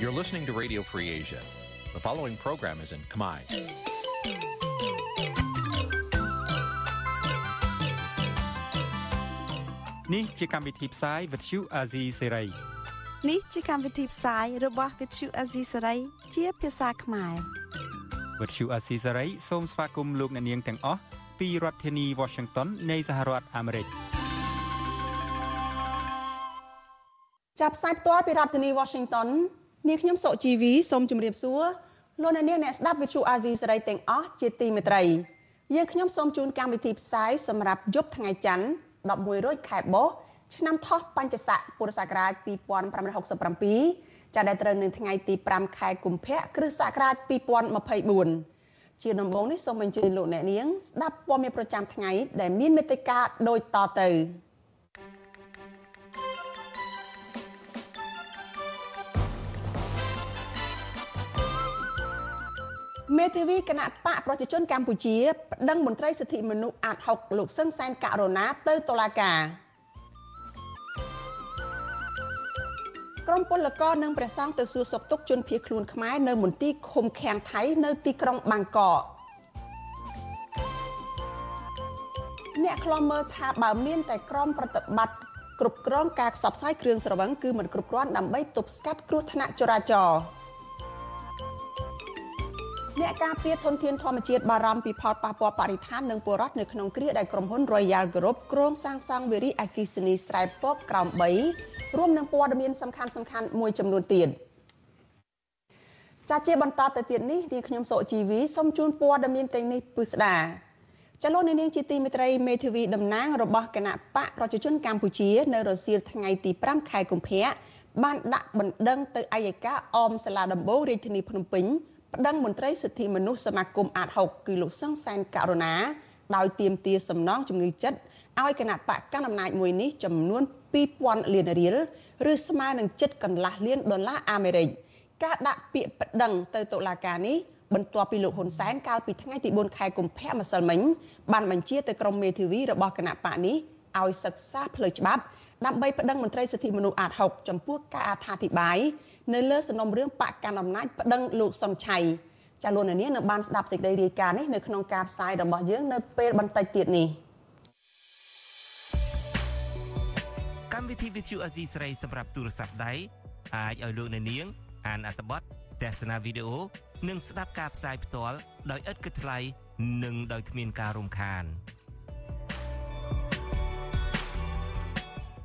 You're listening to Radio Free Asia. The following program is in Khmer. នេះជាកម្មវិធីផ្សាយ Vuthu Azizi Serai នេះជាកម្មវិធីផ្សាយរបស់ Vuthu Azizi Serai ជាភាសាខ្មែរ Vuthu Azizi Serai សូមស្វាគមន៍លោកអ្នកនាងទាំងអស់ពីរដ្ឋធានី Washington នៃសហរដ្ឋអាមេរិកចាប់ផ្សាយផ្ទាល់ពីរដ្ឋធានី Washington នាងខ្ញុំសុជីវីសូមជម្រាបសួរលោកអ្នកនាងអ្នកស្ដាប់ Vuthu Azizi Serai ទាំងអស់ជាទីមេត្រីយើងខ្ញុំសូមជូនកម្មវិធីផ្សាយសម្រាប់យប់ថ្ងៃច័ន្ទ11រោចខែបុស្សឆ្នាំថោះបញ្ញស័កពុរសករាជ2567ចាប់ដែលត្រូវនៅថ្ងៃទី5ខែកុម្ភៈគ្រិស្តសករាជ2024ជាដំបូងនេះសូមអញ្ជើញលោកអ្នកនាងស្ដាប់ព័ត៌មានប្រចាំថ្ងៃដែលមានមេត្តាដូចតទៅ មេធាវីគណៈបកប្រជាជនកម្ពុជាប្តឹងមន្ត្រីសិទ្ធិមនុស្សអាត6លោកសឹងសែនករណាទៅតុលាការក្រុមពលករនិងព្រះសង្ឃទៅសួរសុខទុក្ខជនភៀសខ្លួនខ្មែរនៅមន្ទីរឃុំឃាំងថៃនៅទីក្រុងបាងកកអ្នកខ្លំមើលថាបើមានតែក្រុមប្រតិបត្តិគ្រប់គ្រងការផ្សព្វផ្សាយគ្រឿងស្រវឹងគឺមិនគ្រប់គ្រាន់ដើម្បីទប់ស្កាត់គ្រោះថ្នាក់ចរាចរណ៍ អ្នកការពារធនធានធម្មជាតិបារម្ភពីផលប៉ះពាល់បរិស្ថាននិងពលរដ្ឋនៅក្នុងគ្រាដែលក្រុមហ៊ុន Royal Group គ្រោងសាងសង់វារីអគ្គិសនីស្រែពកក្រោម3រួមនឹងព័ត៌មានសំខាន់សំខាន់មួយចំនួនទៀតចាជាបន្តទៅទៀតនេះនាងខ្ញុំសុជីវីសូមជូនព័ត៌មានទាំងនេះពិស្ដាចលនានាងជាទីមេត្រីមេធាវីតំណាងរបស់គណៈបកប្រជាជនកម្ពុជា នៅរសៀលថ្ងៃទី5ខែកុម្ភៈបានដាក់បណ្ដឹងទៅអัยការអមសាលាដំបងរាជធានីភ្នំពេញ ប្តឹងមន្ត្រីសិទ្ធិមនុស្សសមាគមអាត6គឺលោកសង្សានករណាដោយទាមទារសំណងជំងឺចិត្តឲ្យគណៈបកកណ្ដាលអំណាចមួយនេះចំនួន2000លានរៀលឬស្មើនឹងជិតកន្លះលានដុល្លារអាមេរិកការដាក់ពាក្យប្តឹងទៅតុលាការនេះបន្ទាប់ពីលោកហ៊ុនសែនកាលពីថ្ងៃទី4ខែកុម្ភៈម្សិលមិញបានបញ្ជាទៅក្រុមមេធាវីរបស់គណៈបកនេះឲ្យសិក្សាផ្លូវច្បាប់ដើម្បីប្តឹងមន្ត្រីសិទ្ធិមនុស្សអាត6ចំពោះការអត្ថាធិប្បាយ នៅលើសំណុំរឿងបកកណ្ដាលអំណាចប្តឹងលោកសុនឆៃចាលោកនាងនៅបានស្ដាប់សេចក្តីរាយការណ៍នេះនៅក្នុងការផ្សាយរបស់យើងនៅពេលបន្តិចទៀតនេះកម្មវិធី Vithu Azizi ស្រីសម្រាប់ទូរស័ព្ទដៃអាចឲ្យលោកអ្នកនាង អានអត្ថបទទស្សនាវីដេអូនិងស្ដាប់ការផ្សាយផ្ទាល់ដោយឥតគិតថ្លៃនិងដោយគ្មានការរំខាន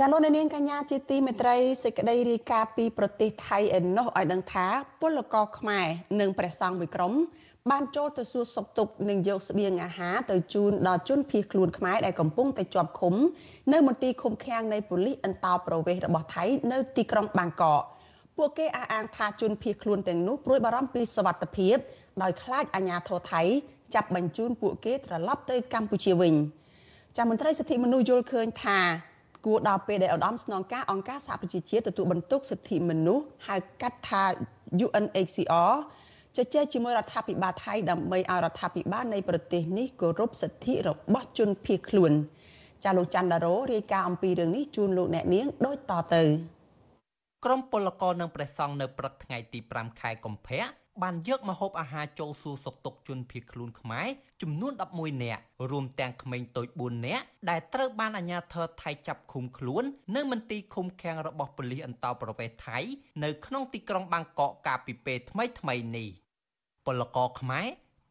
ចាលោកនាងកញ្ញាជាទីមេត្រីសេចក្តីរាយការណ៍ពីប្រទេសថៃឯណោះឲ្យដឹងថាពលករខ្មែរនិងព្រះសង្ឃមួយក្រុមបានចូលទៅសួរសុខទុក្ខនិងយកស្បៀងអាហារទៅជូនដល់ជនភៀសខ្លួនខ្មែរដែលកំពុងតែជាប់ឃុំនៅមន្ទីរឃុំឃាំងនៃប៉ូលីសអន្តោប្រវេសន៍របស់ថៃនៅទីក្រុងបាងកកពួកគេអះអាងថាជនភៀសខ្លួនទាំងនោះព្រួយបារម្ភពីសុវត្ថិភាពដោយខ្លាចអាជ្ញាធរថៃចាប់បញ្ជូនពួកគេត្រឡប់ទៅកម្ពុជាវិញចាមន្ត្រីសិទ្ធិមនុស្សយល់ឃើញថា គួរដល់ពេលដែលឧត្តមស្នងការអង្គការសហប្រជាជាតិទទួលបន្ទុកសិទ្ធិមនុស្សហៅកាត់ថា UNHCR ជជែកជាមួយរដ្ឋាភិបាលថៃដើម្បីឲ្យរដ្ឋាភិបាលនៃប្រទេសនេះគោរពសិទ្ធិរបស់ជនភៀសខ្លួនចាលោកច័ន្ទដារ៉ូរាយការណ៍អំពីរឿងនេះជូនលោកអ្នកនាងដូចតទៅក្រុមពលករនិងព្រះសង្ឃនៅព្រឹកថ្ងៃទី5ខែកុម្ភៈ បានយកម្ហូបអាហារចូលសួរសុខទុក្ខជនភៀសខ្លួនខ្មែរចំនួន11នាក់រួមទាំងក្មេងតូច4នាក់ដែលត្រូវបានអាជ្ញាធរថៃចាប់ឃុំខ្លួន នៅមន្ទីរឃុំឃាំងរបស់ប៉ូលីសអន្តោប្រវេសន៍ថៃ នៅក្នុងទីក្រុងបាងកកកាលពីពេលថ្មីថ្មីនេះពលករខ្មែរ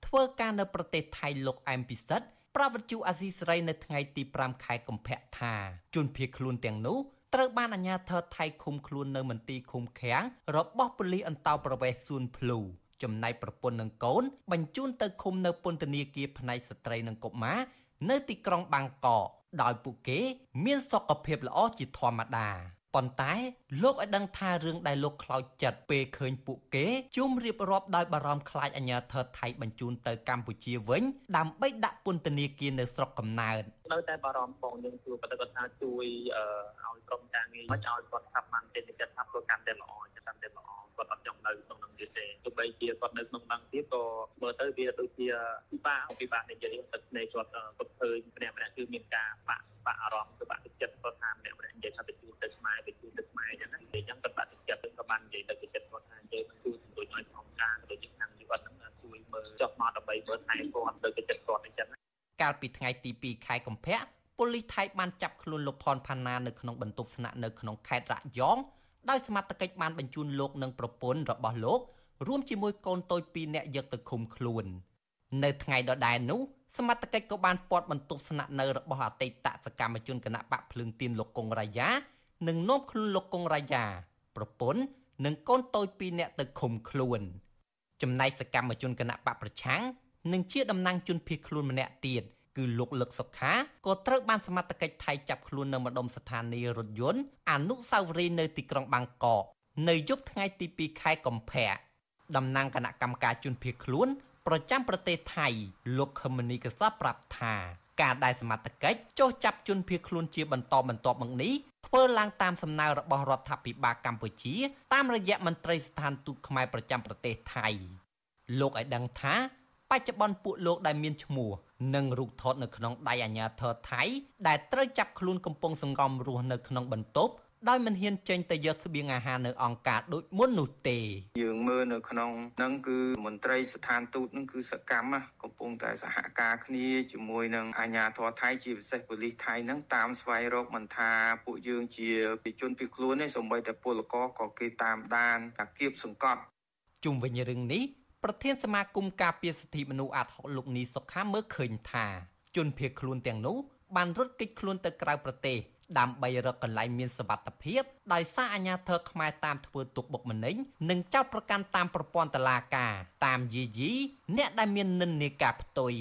ធ្វើការនៅប្រទេសថៃលោកអែមពិសិដ្ឋប្រវត្តិជអាស៊ីសេរីនៅថ្ងៃទី5ខែកុម្ភៈថាជនភៀសខ្លួនទាំងនោះ ត្រូវបានអាជ្ញាធរថៃឃុំខ្លួននៅមន្ទីរឃុំឃាំងរបស់ប៉ូលីសអន្តោប្រវេសន៍សួនភ្លូចំណែកប្រពន្ធនិងកូន បញ្ជូនទៅឃុំនៅពន្ធនាគារផ្នែកស្ត្រីនិងកុមារនៅទីក្រុងបាងកកដោយពួកគេ មានសុខភាពល្អជាធម្មតា ប៉ុន្តែលោកឲ្យដឹងថារឿងដែលលោកខ្លោចចិត្តពេលឃើញពួកគេជុំរៀបរាប់ដោយបារម្ភខ្លាចអាញាធរថៃបញ្ជូនទៅកម្ពុជាវិញដើម្បីដាក់ពន្ធនាគារនៅស្រុកកំណើតនៅតែបារម្ភបងយើងជួបគាត់គាត់ថាជួយឲ្យក្រុមការងារមិនឲ្យគាត់ថាបានទេចិត្តថាធ្វើកម្មតែល្អចិត្តតែល្អគាត់អត់ចង់នៅក្នុងនឹងទៀតទេទោះបីជាគាត់នៅក្នុងនឹងទៀតក៏មើលទៅវាដូចជាពិបាកពិបាកនិយាយទឹកភ្នែកគាត់គាត់ឃើញម្នាក់ម្នាក់គឺមានការបាក់បាក់អារម្មណ៍គឺបាក់ទឹកចិត្តគាត់ថាម្នាក់ម្នាក់និយាយថា ថែគាត់ទៅចិត្តគាត់អញ្ចឹងកាលពីថ្ងៃទី2ខែកុម្ភៈប៉ូលីសថៃបានចាប់ខ្លួនលោកផនផាណានៅក្នុងបន្ទប់ស្នាក់នៅក្នុងខេត្តរយ៉ងដោយសមត្ថកិច្ចបានបញ្ជូនលោកនិងប្រពន្ធរបស់លោករួមជាមួយកូនតូច2នាក់យកទៅឃុំខ្លួន នៅថ្ងៃដដែលនោះសមត្ថកិច្ចក៏បានពាត់បន្ទប់ស្នាក់នៅរបស់អតីតសកម្មជនគណៈបកភ្លើងទៀនលោកកុងរាយានិងនាំខ្លួនលោកកុងរាយាប្រពន្ធនិងកូនតូច2នាក់ទៅឃុំខ្លួន ចំណែកសកម្មជនគណៈបកប្រឆាំង និងជាតំណាងជនភៀសខ្លួនម្នាក់ទៀតគឺលោកលឹកសុខាក៏ត្រូវបានសមត្ថកិច្ចថៃចាប់ខ្លួននៅម្ដុំស្ថានីយរថយន្តអនុស្សាវរីយ៍នៅទីក្រុងបាងកកនៅយប់ថ្ងៃទី2ខែកុម្ភៈតំណាងគណៈកម្មការជនភៀសខ្លួនប្រចាំប្រទេសថៃលោកខមនីកសប្រាប់ថាការដែលសមត្ថកិច្ចចុះចាប់ជនភៀសខ្លួនជាបន្តបន្ទាប់មកនេះធ្វើឡើងតាមសំណើរបស់រដ្ឋាភិបាលកម្ពុជា តាមរយៈមន្ត្រីស្ថានទូតខ្មែរប្រចាំប្រទេសថៃលោកឲ្យដឹងថា បច្ចុប្បន្នពួកលោកដែលមានឈ្មោះនិងរូបថតនៅក្នុងដៃអាញាធរថៃ ដែលត្រូវចាប់ខ្លួនកំពុងសង្ងំរស់នៅក្នុងបន្ទប់ដោយមិនហ៊ានចេញទៅយកស្បៀងអាហារនៅអង្គការដូចមុននោះទេយើងមើលនៅក្នុងហ្នឹងគឺមន្ត្រីស្ថានទូតហ្នឹងគឺសកម្មកំពុងតែសហការគ្នាជាមួយនឹងអាជ្ញាធរថៃជាពិសេសប៉ូលីសថៃហ្នឹងតាមស្វែងរកមិនថាពួកយើងជាជនពីខ្លួនទេសូម្បីតែពលករក៏គេតាមដានតាគៀបសង្កត់ជុំវិញរឿងនេះ ប្រធានសមាគមការពារសិទ្ធិមនុស្សអាត់ហុកលោកនីសុខាមើលឃើញថាជនភៀសខ្លួនទាំងនោះបានរត់គេចខ្លួនទៅក្រៅប្រទេសដើម្បីរកកន្លែងមានសវត្ថភាពដោយសារអាញាធរខ្មែរតាមធ្វើទុកបុកម្នេញនិងចោទប្រកាន់តាមប្រព័ន្ធតុលាការតាមយីយីអ្នកដែលមាននិន្នាការផ្ទុយ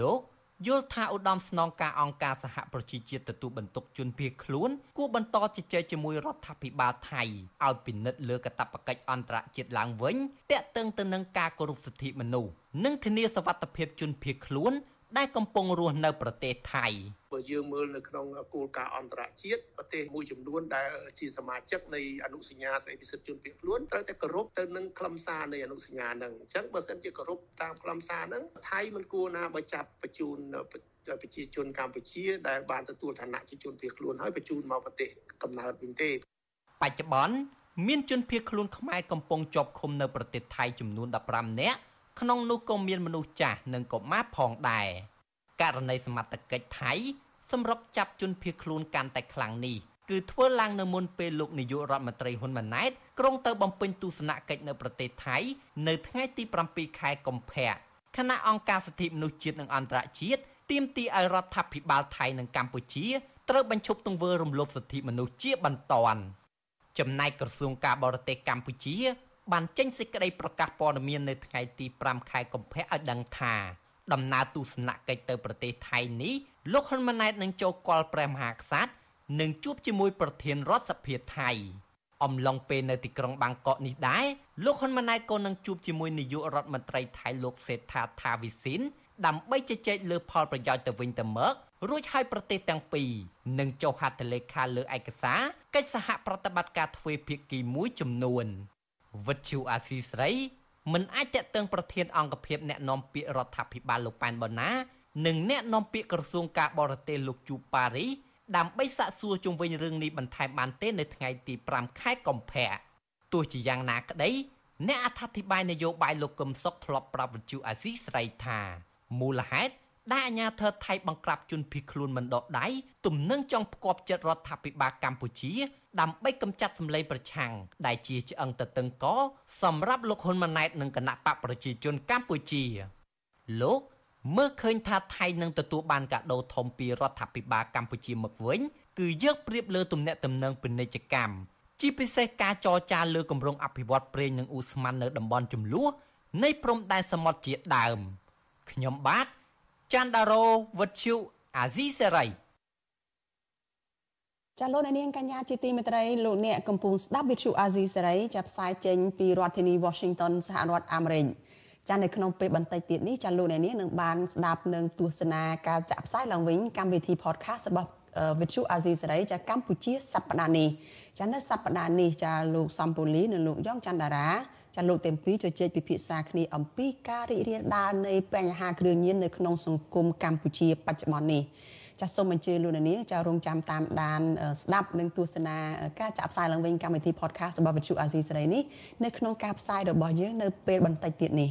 លោក យល់ថាឧត្តមស្នងការអង្គការសហប្រជាជាតិទទួលបន្ទុកជនភៀសខ្លួនគួរបន្តជជែកជាមួយរដ្ឋាភិបាលថៃឲ្យពិនិត្យលើកាតព្វកិច្ចអន្តរជាតិឡើងវិញតាក់ទងទៅនឹងការគោរពសិទ្ធិមនុស្សនិងធានាសវត្ថិភាពជនភៀសខ្លួន ដែលកំពុងរស់នៅប្រទេសថៃបើយើងមើលនៅក្នុងគោលការណ៍អន្តរជាតិប្រទេសមួយចំនួនដែលជាសមាជិកនៃអនុសញ្ញាស្តីពីសិទ្ធិជនភៀសខ្លួនត្រូវតែគោរពទៅនឹងខ្លឹមសារនៃអនុសញ្ញាហ្នឹងអញ្ចឹងបើសិនជាគោរពតាមខ្លឹមសារហ្នឹងថៃមិនគួរណាបើចាប់បញ្ជូនប្រជាជនកម្ពុជាដែលបានទទួលឋានៈជាជនភៀសខ្លួនហើយបញ្ជូនមកប្រទេសកំណើតវិញទេបច្ចុប្បន្នមានជនភៀសខ្លួនខ្មែរកំពុងជាប់ឃុំនៅប្រទេសថៃចំនួន15នាក់ ក្នុងនោះក៏មានមនុស្សចាស់និងកុមារផងដែរករណីសមត្ថកិច្ចថៃសម្រាប់ចាប់ជនភៀសខ្លួនកាន់តែខ្លាំងនេះគឺធ្វើឡើងនៅមុនពេលលោកនាយករដ្ឋមន្ត្រីហ៊ុនម៉ាណែតក្រុងទៅបំពេញទស្សនកិច្ចនៅប្រទេសថៃ នៅថ្ងៃទី7ខែកុម្ភៈគណៈអង្គការសិទ្ធិមនុស្សជាតិនិងអន្តរជាតិទាមទារឲ្យរដ្ឋាភិបាលថៃនិងកម្ពុជាត្រូវបញ្ឈប់ទង្វើរំលោភសិទ្ធិមនុស្សជាបន្ទាន់ចំណែកក្រសួងការបរទេសកម្ពុជា បានចេញសេចក្តីប្រកាសព័ត៌មាននៅថ្ងៃទី5ខែកុម្ភៈឲ្យដឹងថាដំណើរទស្សនកិច្ចទៅប្រទេសថៃនេះលោកហ៊ុនម៉ាណែតនឹងចូលគាល់ព្រះមហាក្សត្រនិងជួបជាមួយប្រធានរដ្ឋសភាថៃអំឡុងពេលនៅទីក្រុងបាងកកនេះដែរលោកហ៊ុនម៉ាណែតក៏នឹងជួបជាមួយនាយករដ្ឋមន្ត្រីថៃលោកសេដ្ឋាថាវិសិនដើម្បីជជែកលើផលប្រយោជន៍ទៅវិញទៅមករួចហើយប្រទេសទាំងពីរនឹងចុះហត្ថលេខាលើឯកសារកិច្ចសហប្រតិបត្តិការទ្វេភាគីមួយចំនួន វិទ្យុអាស៊ីស្រីមិនអាចតេតឹងប្រធានអង្គភិបអ្នកនាំពាក្យរដ្ឋាភិបាលលោកប៉ែនបូណានិងអ្នកនាំពាក្យក្រសួងការបរទេសលោកជូប៉ារីដើម្បីសាកសួរជុំវិញរឿងនេះបន្ថែមបានទេនៅថ្ងៃទី5ខែកុម្ភៈទោះជាយ៉ាងណាក្តីអ្នកអត្ថាធិប្បាយនយោបាយលោកកឹមសុខធ្លាប់ប្រាប់វិទ្យុអាស៊ីស្រីថាមូលហេតុ ដែលអាញាធរថៃបង្ក្រាបជនភៀសខ្លួនមិនដកដៃទំនឹងចង់ផ្គាប់ចិត្តរដ្ឋាភិបាលកម្ពុជាដើម្បីកម្ចាត់សម្លេងប្រឆាំងដែលជាឆ្អឹងតតឹងកសម្រាប់លោកហ៊ុនម៉ាណែតនិងគណៈបកប្រជាជនកម្ពុជាលោកមើលឃើញថាថៃនឹងទទួលបានកាដូធំពីរដ្ឋាភិបាលកម្ពុជាមកវិញគឺយកប្រៀបលើទំនាក់ទំនងពាណិជ្ជកម្មជាពិសេសការចរចាលើគម្រោងអភិវឌ្ឍប្រេងនិងអ៊ូស្មန်នៅតំបន់ចំនួននៃព្រំដែនសមុទ្រជាដើមខ្ញុំបាទ ច័ន្ទដារោវុទ្ធុអាស៊ីសេរីចាលោកនាងកញ្ញាជាទីមេត្រីលោកអ្នកកំពុងស្ដាប់វិទ្យុអាស៊ីសេរីចាប់ផ្សាយចេញពីរដ្ឋធានី Washington សហរដ្ឋអាមេរិកចានៅក្នុងពេលបន្តិចទៀតនេះចាលោកអ្នកនាងនឹងបានស្ដាប់នឹងទស្សនាការចាក់ផ្សាយឡើងវិញកម្មវិធី podcast របស់វិទ្យុអាស៊ីសេរីចាកម្ពុជាសប្តាហ៍នេះចានៅសប្តាហ៍នេះចាលោកសំពូលីនិងលោកយ៉ងច័ន្ទតារា ចាលោកទាំងពីរជជែកពិភាក្សាគ្នាអំពីការរីករាលដាលនៃបញ្ហាគ្រឿងញៀននៅក្នុងសង្គមកម្ពុជាបច្ចុប្បន្ននេះចាសសូមអញ្ជើញលោកនាងចារងចាំតាមដានស្ដាប់និងទស្សនាការចាក់ផ្សាយឡើងវិញកម្មវិធី podcast របស់វិទ្យុអាស៊ីសេរីនេះនៅក្នុងការផ្សាយរបស់យើងនៅពេលបន្តិចទៀតនេះ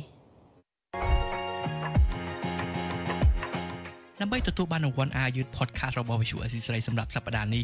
ដើម្បីទទួលបានរង្វាន់អាយុធ podcast របស់ Visual Assisray សម្រាប់សប្តាហ៍នេះ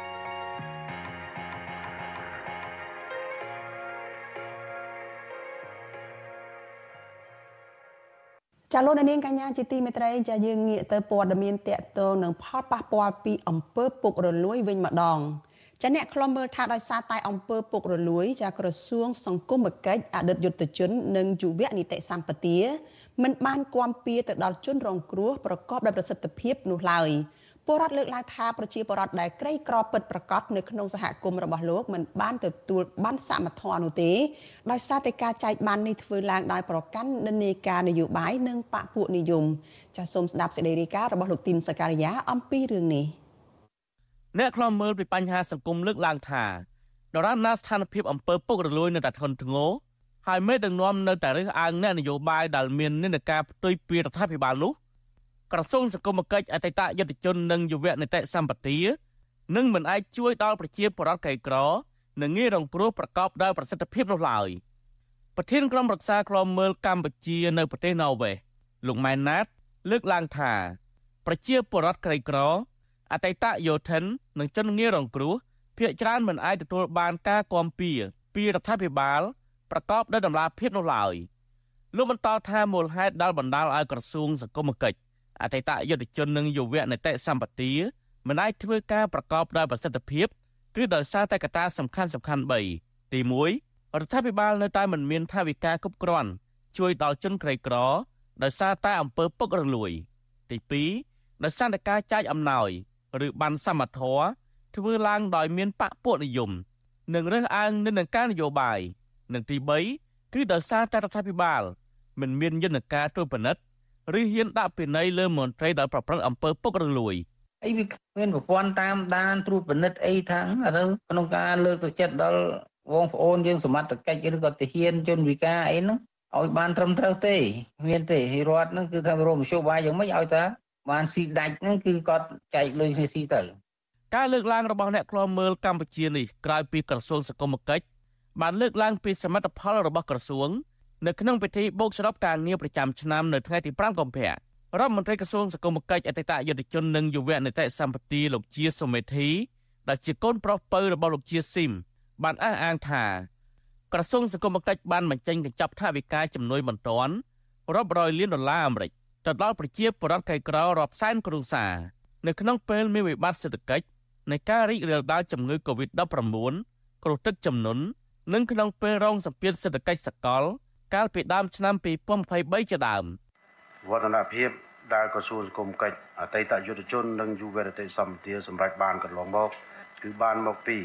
ចាលោកនាងកញ្ញាជាទីមេត្រីចាយើងងាកទៅព័ត៌មានតកតងនឹងផលប៉ះពាល់ពីអំពើពុករលួយវិញម្ដងចាអ្នកខ្លំមើលថាដោយសារតែអំពើពុករលួយចាក្រសួងសង្គមគិច្ចអតីតយុទ្ធជន និងយុវនីតិសម្បទាមិនបានគាំពៀទៅដល់ជនរងគ្រោះប្រកបដោយប្រសិទ្ធភាពនោះឡើយ ពលរដ្ឋលើកឡើងថាប្រជាពលរដ្ឋដែលក្រីក្រពិតប្រកបនៅក្នុងសហគមន៍របស់លោកមិនបានទទួលបានសមត្ថភាពនោះទេដោយសារតែការចែកបាននេះធ្វើឡើងដោយប្រកាន់និន្នាការនយោបាយនិងបកពួកនិយមចាសសូមស្ដាប់សេចក្តីរាយការណ៍របស់លោកទីនសការីយ៉ាអំពីរឿងនេះអ្នកខ្លំមើលពីបញ្ហាសង្គមលើកឡើងថាដរាបណាស្ថានភាពអំពើពុករលួយនៅតែធ្ងន់ធ្ងរហើយមេដឹកនាំនៅតែរើសអើងអ្នកនយោបាយដែលមាននិន្នាការផ្ទុយពីរដ្ឋាភិបាលនោះ ក្រសួងសង្គមគិច្ចអតីតយុទ្ធជននិងយុវនីតិសម្បទានឹងមិនអាចជួយដល់ប្រជាពលរដ្ឋក្រីក្រនិងងាយរងគ្រោះប្រកបដោយប្រសិទ្ធភាពនោះឡើយប្រធានក្រុមរក្សាឃ្លាំមើលកម្ពុជានៅប្រទេសណ័រវេសលោកម៉ែនណាត លើកឡើងថាប្រជាពលរដ្ឋក្រីក្រអតីតយោធិននិងជនងាយរងគ្រោះភាគច្រើនមិនអាចទទួលបានការគាំពៀពីរដ្ឋាភិបាលប្រកបដោយតម្លាភាពនោះឡើយលោកបន្តថាមូលហេតុដែលបណ្ដាលឲ្យក្រសួងសង្គមគិច្ច អតីតយុទ្ធជននិងយុវនីតិសម្បទាមិនអាចធ្វើការប្រកបដោយប្រសិទ្ធភាពគឺដោយសារតែកត្តាសំខាន់សំខាន់3ទី1រដ្ឋាភិបាលនៅតែមិនមានថវិកាគ្រប់គ្រាន់ជួយដល់ជនក្រីក្រដោយសារតែអំពើពុករលួយ ទី2ដោយសារតែការចាយអំណោយឬបានសមត្ថៈធ្វើឡើងដោយមានបកពួកនិយមនិងរើសអើងនឹងការនយោបាយនិងទី3គឺដោយសារតែរដ្ឋាភិបាលមិនមានយន្តការត្រួតពិនិត្យ ឬហ៊ានដាក់ពិន័យលើមន្ត្រីដែលប្រព្រឹត្តអំពើពុករលួយអីវាមានប្រព័ន្ធតាមដានត្រួតពិនិត្យអីថាឥឡូវក្នុងការលើកទឹកចិត្តដល់បងប្អូនយើងសមត្ថកិច្ចឬក៏ទាហានជនវិការអីហ្នឹងឲ្យបានត្រឹមត្រូវទេមានទេរដ្ឋហ្នឹងគឺថារមជ្ឈបាយយ៉ាងម៉េចឲ្យតាបានស៊ីដាច់ហ្នឹងគឺគាត់ចែកលុយគ្នាស៊ីទៅការលើកឡើងរបស់អ្នកខ្លោមមើលកម្ពុជានេះក្រោយពីក្រសួងសង្គមគិច្ចបានលើកឡើងពីសមិទ្ធផលរបស់ក្រសួង នៅក្នុងពិធីបូកសរុបការងារប្រចាំឆ្នាំនៅថ្ងៃទី5កុម្ភៈរដ្ឋមន្ត្រីក្រសួងសង្គមគិច្ចអតីតយុទ្ធជននិងយុវនីតិសម្បទាលោកជាសុមេធីដែលជាកូនប្រុសពៅរបស់លោកជាស៊ីមបានអះអាងថាក្រសួងសង្គមគិច្ចបានបញ្ចេញកញ្ចប់ថវិកាចំនួនបន្ទាន់រាប់រយលានដុល្លារអាមេរិកទៅដល់ប្រជាពលរដ្ឋក្រីក្ររាប់សែនគ្រួសារនៅក្នុងពេលមានវិបត្តិសេដ្ឋកិច្ចនៃការរីករាលដាលជំងឺ Covid-19 គ្រោះទឹកជំនន់និងក្នុងពេលរងសម្ពាធសេដ្ឋកិច្ចសកល កាលពីដើមឆ្នាំ2023ជាដើមវឌ្ឍនភាពដែលក្រសួងសង្គមកិច្ចអតីតយុទ្ធជននិងយុវរដ្ឋសម្បទាសម្រាប់បានកន្លងមកគឺបានមកពី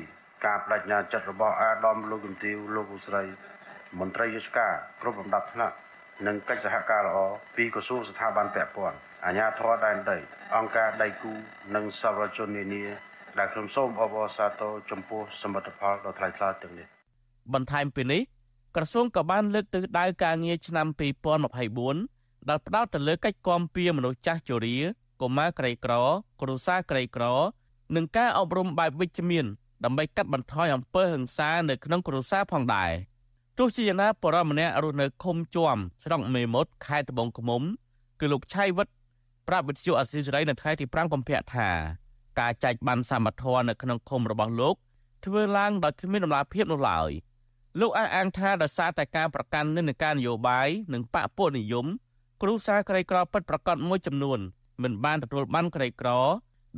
ការបដិញ្ញាចិត្តរបស់អាដាមលោកជំទាវលោកឧស្រីមន្ត្រីយុស្ការគ្រប់លំដាប់ថ្នាក់និងកិច្ចសហការល្អពីក្រសួងស្ថាប័នពាក់ព័ន្ធអាជ្ញាធរដែនដីអង្គការដៃគូនិងសវរជននានាដែលខ្ញុំសូមអបអរសាទរចំពោះសមិទ្ធផលដ៏ថ្លៃថ្លាទាំងនេះបន្ថែមពីនេះ ក្រសួងក៏បានលើកទិសដៅការងារឆ្នាំ2024ដែលផ្ដោតទៅលើកិច្ចគាំពៀមនុស្សចាស់ជរាកុមារក្រីក្រ គ្រួសារក្រីក្រ និងការអប់រំបែបវិជ្ជមានដើម្បីកាត់បន្ថយអំពើហិង្សានៅក្នុងគ្រួសារផងដែរទោះជាយ៉ាងណាបរិមម្នាក់រស់នៅឃុំជួមស្រុកមេមត់ខេត្តត្បូងឃ្មុំ គឺលោកឆៃវិតប្រាប់វិទ្យុអស៊ីសេរីនៅថ្ងៃទី5កុម្ភៈថាការចែកបានសមត្ថភាពនៅក្នុងឃុំរបស់លោក ធ្វើឡើងដោយគ្មានដំណាភាពនោះឡើយ លោកអះអាងថាដោយសារតែការប្រកាន់និន្នាការនយោបាយនិងបកពួកនិយមគ្រូសាក្រីក្រពិតប្រកបមួយចំនួនមិនបានទទួលបានក្រីក្រ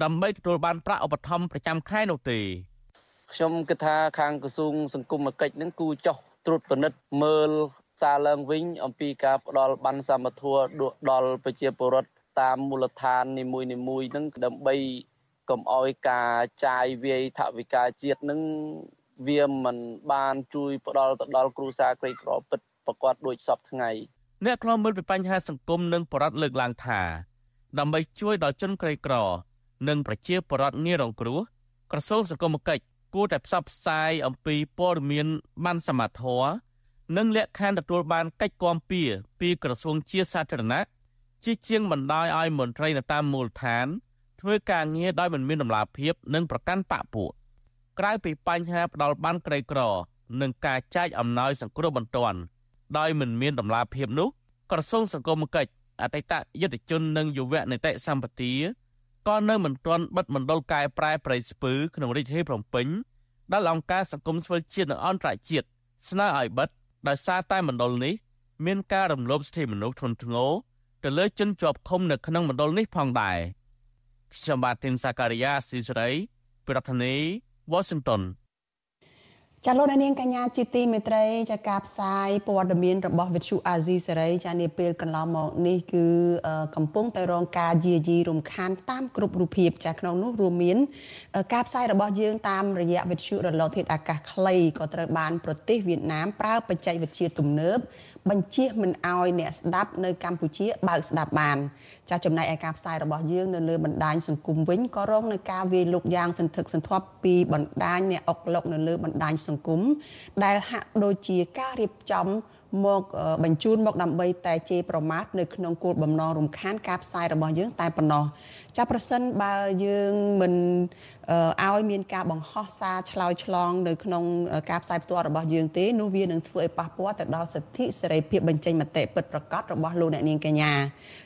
ដើម្បីទទួលបានប្រាក់ឧបត្ថម្ភប្រចាំខែនោះទេខ្ញុំគិតថាខាងក្រសួងសង្គមគិច្ចនឹងគូចោះត្រួតពិនិត្យមើលសារឡើងវិញ អំពីការផ្ដល់បានសមធម៌ដល់ប្រជាពលរដ្ឋតាមមូលដ្ឋាននីមួយៗនឹងដើម្បីកុំឲ្យការចាយវាយថវិកាជាតិនឹង វាមិនបានជួយផ្ដល់ទៅដល់គ្រួសារក្រីក្រពិតប្រកបដូចសពថ្ងៃអ្នកខ្លំមើលពីបញ្ហាសង្គមនិងបរិបទលើកឡើងថាដើម្បីជួយដល់ជនក្រីក្រ និងប្រជាពលរដ្ឋងាយរងគ្រោះក្រសួងសង្គមគិច្ចគួរតែផ្សព្វផ្សាយអំពីព័ត៌មានបានសមត្ថធម៌និងលក្ខខណ្ឌទទួលបានកិច្ចគាំពៀពីក្រសួងជាសាធារណៈជាជាងបណ្ដោយឲ្យមន្ត្រីនៅតាមមូលដ្ឋានធ្វើការងារដោយមិនមានដំណាភាពនិងប្រកាន់បកពួក ក្រៅពីបញ្ហាផ្ដាល់បានក្រីក្រនិងការចែកអំណោយសង្គ្រោះបន្ទាន់ដោយមិនមានដំណាភាពនោះក្រសួងសង្គមគិច្ចអតីតយុទ្ធជននិងយុវនីតិសម្បទាក៏នៅមិនទាន់បិទមណ្ឌលកែប្រែប្រៃស្ពឺក្នុងរាជធានីភ្នំពេញដែលអង្គការសង្គមស្វិលជាតិនិងអន្តរជាតិស្នើឲ្យបិទដោយសារតែមណ្ឌលនេះមានការរំលោភសិទ្ធិមនុស្សធ្ងន់ធ្ងរទៅលើជនជាប់ឃុំនៅក្នុងមណ្ឌលនេះផងដែរខ្ញុំបាទទីនសាការីយ៉ាស៊ីសេរីប្រធានាធិបតី Washington ចាលោកនាងកញ្ញាជាទីមេត្រីចាការផ្សាយព័ត៌មានរបស់វិទ្យុអាស៊ីសេរីចានាពេលកន្លងមកនេះគឺកំពុងតែរងការយាយីរំខានតាមគ្រប់រូបភាពចាក្នុងនោះរួមមាន ការផ្សាយរបស់យើងតាមរយៈវិទ្យុរលកធាតុអាកាសខ្លីក៏ត្រូវបានប្រទេសវៀតណាមប្រើបច្ចេកវិទ្យាទំនើបបញ្ជាមិនអោយអ្នកស្ដាប់នៅកម្ពុជាបើកស្ដាប់បានចាចំណែកឯការផ្សាយរបស់យើងនៅលើបណ្ដាញសង្គមវិញក៏រងនឹងការវាយលុកយ៉ាងសន្ធឹកសន្ធាប់ពីបណ្ដាញអ្នកអុកឡុកនៅលើបណ្ដាញសង្គមដែលហាក់ដូចជាការរៀបចំមកបញ្ជូនមកដើម្បីតែជេរប្រមាថនៅក្នុងគោលបំណងរំខានការផ្សាយរបស់យើងតែប៉ុណ្ណោះចាប្រសិនបើយើងមិន ឲ្យមានការបង្ហោះសារឆ្លើយឆ្លងនៅក្នុងការផ្សាយផ្ទាល់របស់យើងទេនោះវានឹងធ្វើឲ្យប៉ះពាល់ទៅដល់សិទ្ធិសេរីភាពបញ្ចេញមតិពិតប្រាកដរបស់លោកអ្នកនាងកញ្ញា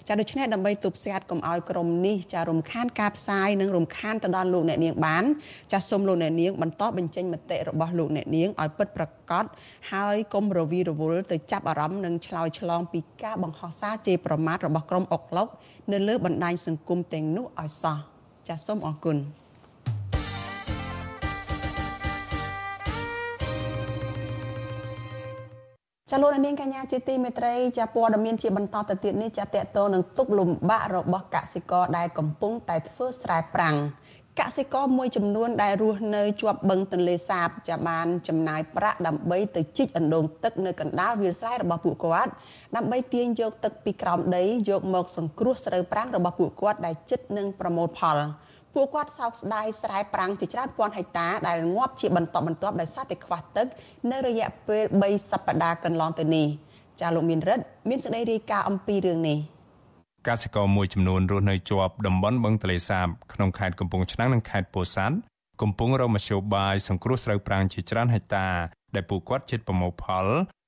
ចាដូច្នេះដើម្បីទប់ស្កាត់កុំឲ្យក្រុមនេះចារំខានការផ្សាយនិងរំខានទៅដល់លោកអ្នកនាងបានចាសូមលោកអ្នកនាងបន្តបញ្ចេញមតិរបស់លោកអ្នកនាងឲ្យពិតប្រាកដហើយកុំរវីរវល់ទៅចាប់អារម្មណ៍និងឆ្លើយឆ្លងពីការបង្ហោះសារជេរប្រមាថរបស់ក្រុមអុកឡុកនៅលើបណ្ដាញសង្គមទាំងនោះឲ្យសោះចាសូមអរគុណ ចាលោកនាងកញ្ញាជាទីមេត្រីចាព័ត៌មានជាបន្តទៅទៀតនេះចាតកតទៅនឹងទុកលំបាករបស់កសិករដែលកំពុងតែធ្វើស្រែប្រាំងកសិករមួយចំនួនដែលរស់នៅជាប់បឹងទន្លេសាបចាបានចំណាយប្រាក់ដើម្បីទៅជីកអណ្ដូងទឹកនៅកណ្ដាលវាលស្រែរបស់ពួកគាត់ដើម្បីទាញយកទឹកពីក្រោមដីយកមកសង្គ្រោះស្រូវប្រាំងរបស់ពួកគាត់ដែលជិតនឹងប្រមូលផល ពួកគាត់សោកស្ដាយស្រែប្រាំងជាច្រើនពាន់ហិកតាដែលងាប់ជាបន្តបន្ទាប់ដោយសារតែខ្វះទឹកនៅរយៈពេល3សប្តាហ៍កន្លងទៅនេះចាលោកមានរិទ្ធមានសេចក្តីរាយការណ៍អំពីរឿងនេះកសិករមួយចំនួនរស់នៅជាប់តំបន់បឹងទលេសាបក្នុងខេត្តកំពង់ឆ្នាំងនិងខេត្តពោធិ៍សាត់កំពុងរងមធ្យោបាយសង្គ្រោះស្រូវប្រាំងជាច្រើនហិកតា ដែលពួកគាត់ជិតប្រមូលផល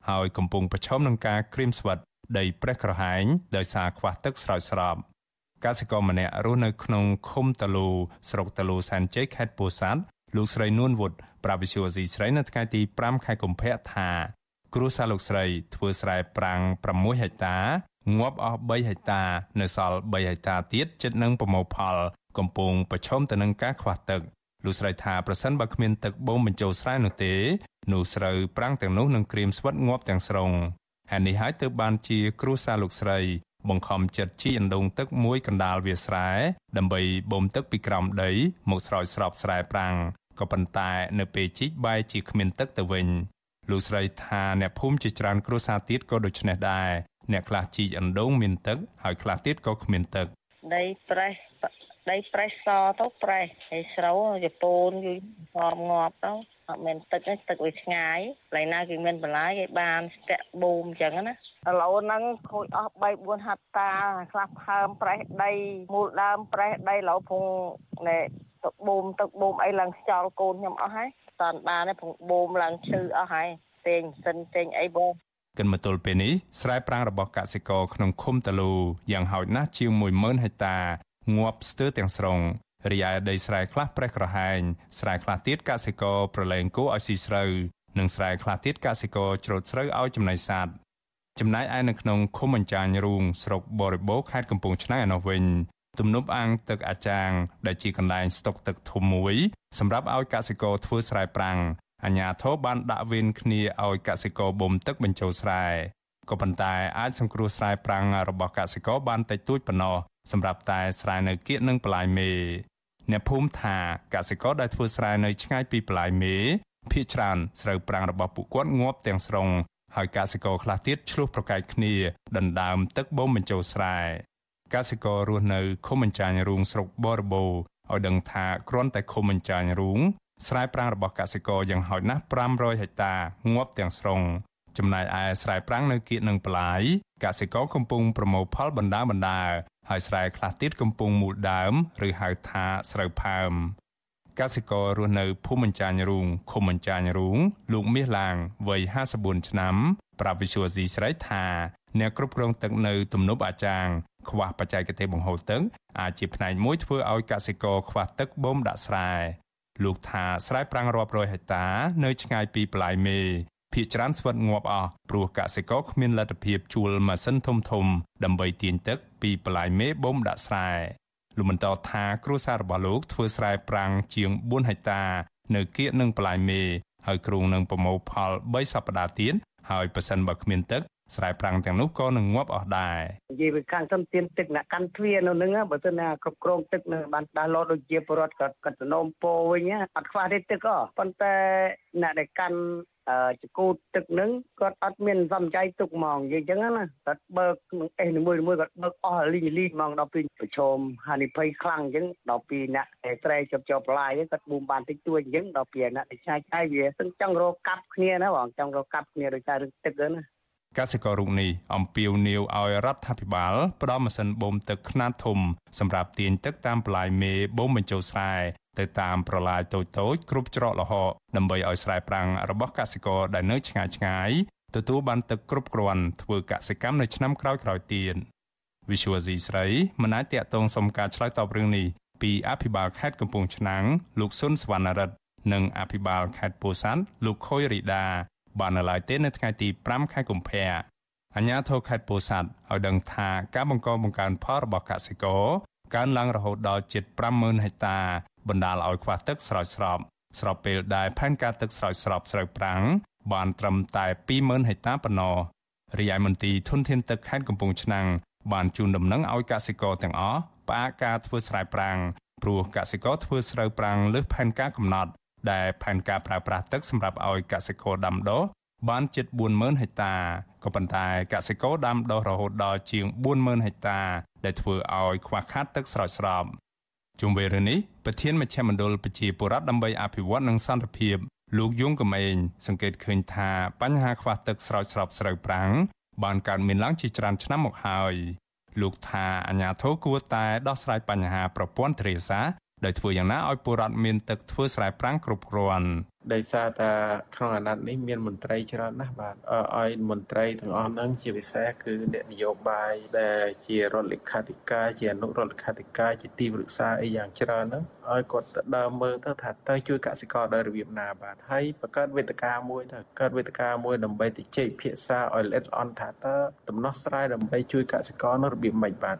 ហើយកំពុងប្រឈមនឹងការក្រៀមស្វិតដីប្រេះក្រហែងដោយសារខ្វះទឹកស្រោចស្រព កសិករម្នាក់រស់នៅក្នុងឃុំតលូស្រុកតលូសែនជ័យខេត្តពោធិ៍សាត់លោកស្រីនួនវុតប្រាវិសុវស៊ីស្រីនៅថ្ងៃទី5ខែកុម្ភៈថា គ្រួសារលោកស្រីធ្វើស្រែប្រាំង6ហិកតាងាប់អស់3ហិកតា នៅសល់3ហិកតាទៀតជិតនឹងប្រមូលផល កំពុងប្រឈមទៅនឹងការខ្វះទឹកលោកស្រីថាប្រសិនបើគ្មានទឹកបូមបញ្ចូលស្រែនោះទេនោះស្រូវប្រាំងទាំងនោះនឹងក្រៀមស្វិតងាប់ទាំងស្រុងហើយនេះហើយទើបបានជាគ្រួសារលោកស្រី បង្ខំចិត្តជីអណ្ដូងទឹកមួយកណ្ដាលវាស្រែដើម្បីបូមទឹកពីក្រោមដី មកស្រោចស្រពស្រែប្រាំងក៏ប៉ុន្តែនៅពេលជីកបែរជាគ្មានទឹកទៅវិញលោកស្រីថាអ្នកភូមិជាច្រើនគ្រួសារទៀតក៏ដូច្នេះដែរអ្នកខ្លះជីកអណ្ដូងមានទឹកហើយខ្លះទៀតក៏គ្មានទឹកដីប្រេះដីប្រេះសទៅប្រេះហើយស្រូវជប៉ុនយូរងងាប់ទៅ អត់មានទឹកទេទឹកវាឆ្ងាយកន្លែងណាគេមានបន្លាយគេបានស្ទាក់បូមអញ្ចឹងណាឥឡូវហ្នឹងខូចអស់3 4ហັດតាខ្លះផើមប្រេះដីមូលដើមប្រេះដីឥឡូវភងណែទឹកបូមទឹកបូមអីឡើងខ្យល់កូនខ្ញុំអស់ហើយតាន់បានទេភងបូមឡើងឈឺអស់ហើយពេញសិនចេញអីបងគិនមកទល់ពេលនេះស្រែប្រាំងរបស់កសិករក្នុងឃុំតលូយ៉ាងហោចណាស់ជាង10000ហិកតាងាប់ស្ទើរទាំងស្រុង រីឯដីស្រែខ្លះប្រេះក្រហែងស្រែខ្លះទៀតកសិករប្រឡែងគោឲ្យស៊ីស្រូវនិងស្រែខ្លះទៀតកសិករច្រូតស្រូវឲ្យចំណីសត្វចំណែកឯនៅក្នុងឃុំអញ្ចាញរូងស្រុកបរិបូរខេត្តកំពង់ឆ្នាំងឯនោះវិញទំនប់អាងទឹកអាចាង ដែលជាកន្លែងស្តុកទឹកធំមួយសម្រាប់ឲ្យកសិករធ្វើស្រែប្រាំងអាជ្ញាធរបានដាក់វេនគ្នាឲ្យកសិករបូមទឹកបញ្ចូលស្រែក៏ប៉ុន្តែអាចសង្គ្រោះស្រែប្រាំងរបស់កសិករបានតិចតួចប៉ុណ្ណោះសម្រាប់តែស្រែនៅគៀកនិងប្លាយមេ អ្នកភូមិថាកសិករដែលធ្វើស្រែនៅឆ្ងាយពីប្លាយមេភ ieck ច្រើនស្រូវប្រាំងរបស់ពួកគាត់ងាប់ទាំងស្រុងហើយកសិករខ្លះទៀតឆ្លោះប្រកែកគ្នាដណ្ដើមទឹកបូមបញ្ចូលស្រែកសិកររស់នៅឃុំអញ្ចាញរូងស្រុកបរបូឲ្យដឹងថាគ្រាន់តែឃុំអញ្ចាញរូងស្រែប្រាំងរបស់កសិករយ៉ាងហោចណាស់500ហិកតាងាប់ទាំងស្រុងចំណែកឯស្រែប្រាំងនៅគៀកនឹងប្លាយកសិករកំពុងប្រមូលផលបណ្ដាបណ្ដា ហើយស្រែខ្លះទៀតកំពុងមូលដើម ឬហៅថាស្រូវផើមកសិកររស់នៅភូមិអញ្ចាញរូងឃុំអញ្ចាញរូងលោកមាសឡាងវ័យ54ឆ្នាំប្រាប់វិសុវស៊ីស្រីថាអ្នកគ្រប់គ្រងទឹកនៅទំនប់អាចាងខ្វះបច្ចេកទេសបង្ហូរទឹកអាចជាផ្នែកមួយធ្វើឲ្យកសិករខ្វះទឹកបូមដាក់ស្រែលោកថាស្រែប្រាំងរាប់រយហិកតានៅឆ្ងាយពីប្លាយមេភ ieck ច្រើនស្វិតងាប់អស់ព្រោះកសិករគ្មានលទ្ធភាពជួលម៉ាស៊ីនធំធំដើម្បីទាញទឹក ពីប្លាយមេបូមដាក់ស្រែលោកបន្តថាគ្រួសាររបស់លោកធ្វើស្រែប្រាំងជាង4ហិកតា នៅគៀកនឹងប្លាយមេហើយគ្រោងនឹងប្រមូលផល3សប្តាហ៍ទៀតហើយប៉ះសិនបើគ្មានទឹកស្រែប្រាំងទាំងនោះក៏នឹងងាប់អស់ដែរនិយាយពីខាងសំទានទឹកអ្នកកាន់ទ្វារនៅនឹងបើទៅណាគ្រប់គ្រងទឹកនៅបានដាស់លោដូចជាពលរដ្ឋគាត់គាត់សំណូមពរវិញអត់ខ្វះទេទឹកក៏ប៉ុន្តែអ្នកដែលកាន់អឺ ចកូតទឹកនឹងគាត់អត់មានសំចៃទុកហ្មងនិយាយចឹងណាគាត់បើកនឹងអេសនីមួយមួយគាត់បើកអស់លីងលីងហ្មងដល់ពេលប្រឈមហានិភ័យខ្លាំងអញ្ចឹងដល់ពេលអ្នកត្រែជាប់ជាប់ឡាយគាត់បូមបានតិចតួចអញ្ចឹងដល់ពេលអ្នកដែលឆាយឆាយវាសឹងចង់រកកាប់គ្នាណាបងចង់រកកាប់គ្នាដោយសាររឿងទឹកហ្នឹងណាកសិកររូបនេះអំពាវនាវឲ្យរដ្ឋាភិបាលផ្ដល់ម៉ាស៊ីនបូមទឹកខ្នាតធំសម្រាប់ទាញទឹកតាមប្លាយមេបូមបញ្ចូលស្រែ ទៅតាមប្រឡាយតូចៗគ្រប់ច្រកល្ហកដើម្បីឲ្យស្រែប្រាំងរបស់កសិករដែលនៅឆ្ងាយឆ្ងាយទទួលបានទឹកគ្រប់គ្រាន់ធ្វើកសិកម្មនៅឆ្នាំក្រោយៗទៀត Visual C ស្រីមិនអាចតាក់ទងសុំការឆ្លើយតបរឿងនេះពីអភិបាលខេត្តកំពង់ឆ្នាំងលោកសុនសវណ្ណរិទ្ធនិងអភិបាលខេត្តពោធិ៍សាត់លោកខុយរីដាបាននៅឡើយទេនៅថ្ងៃទី5ខែកុម្ភៈអញ្ញាធរខេត្តពោធិ៍សាត់ឲ្យដឹងថាការបង្កបង្កើនផលរបស់កសិករកើនឡើងរហូតដល់ជិត50000ហិកតា បណ្ដាលឲ្យខ្វះទឹកស្រោចស្រពស្របពេលដែលផែនការទឹកស្រោចស្រពស្រូវប្រាំងបានត្រឹមតែ20000ហិកតាប៉ុណ្ណោះរាយមន្ត្រីធនធានទឹកខេត្តកំពង់ឆ្នាំងបានជូនដំណឹងឲ្យកសិករទាំងអស់ផ្អាកការធ្វើស្រែប្រាំងព្រោះកសិករធ្វើស្រូវប្រាំងលើសផែនការកំណត់ដែលផែនការប្រើប្រាស់ទឹកសម្រាប់ឲ្យកសិករដាំដុះបានជិត40000ហិកតាក៏ប៉ុន្តែកសិករដាំដុះរហូតដល់ជាង40000ហិកតាដែលធ្វើឲ្យខ្វះខាតទឹកស្រោចស្រព ជុំវិញរឿងនេះប្រធានមជ្ឈមណ្ឌលប្រជាពលរដ្ឋដើម្បីអភិវឌ្ឍនិងសន្តិភាពលោកយងកំឯងសង្កេតឃើញថាបញ្ហាខ្វះទឹកស្រោចស្រពស្រូវប្រាំងបានកើតមានឡើងជាច្រើនឆ្នាំមកហើយលោកថាអាញាធរគួរតែដោះស្រាយបញ្ហាប្រព័ន្ធទ្រាសា ដោយធ្វើយ៉ាងណាឲ្យពលរដ្ឋមានទឹកធ្វើស្រែប្រាំងគ្រប់គ្រាន់ដោយសារតែក្នុងអាណត្តិនេះមានមន្ត្រីច្រើនណាស់បាទឲ្យមន្ត្រីទាំងអស់ហ្នឹងជាពិសេសគឺអ្នកនយោបាយដែលជារដ្ឋលេខាធិការជាអនុរដ្ឋលេខាធិការជាទីប្រឹក្សាអីយ៉ាងច្រើនហ្នឹងឲ្យគាត់ទៅដើមមើលទៅថាតើជួយកសិករដោយរបៀបណាបាទហើយបង្កើតវេទិកាមួយទៅកើតវេទិកាមួយដើម្បីទៅជែកភាសាឲ្យល្អិតល្អន់ថាតើដំណោះស្រាយដើម្បីជួយកសិករនៅរបៀបម៉េចបាទ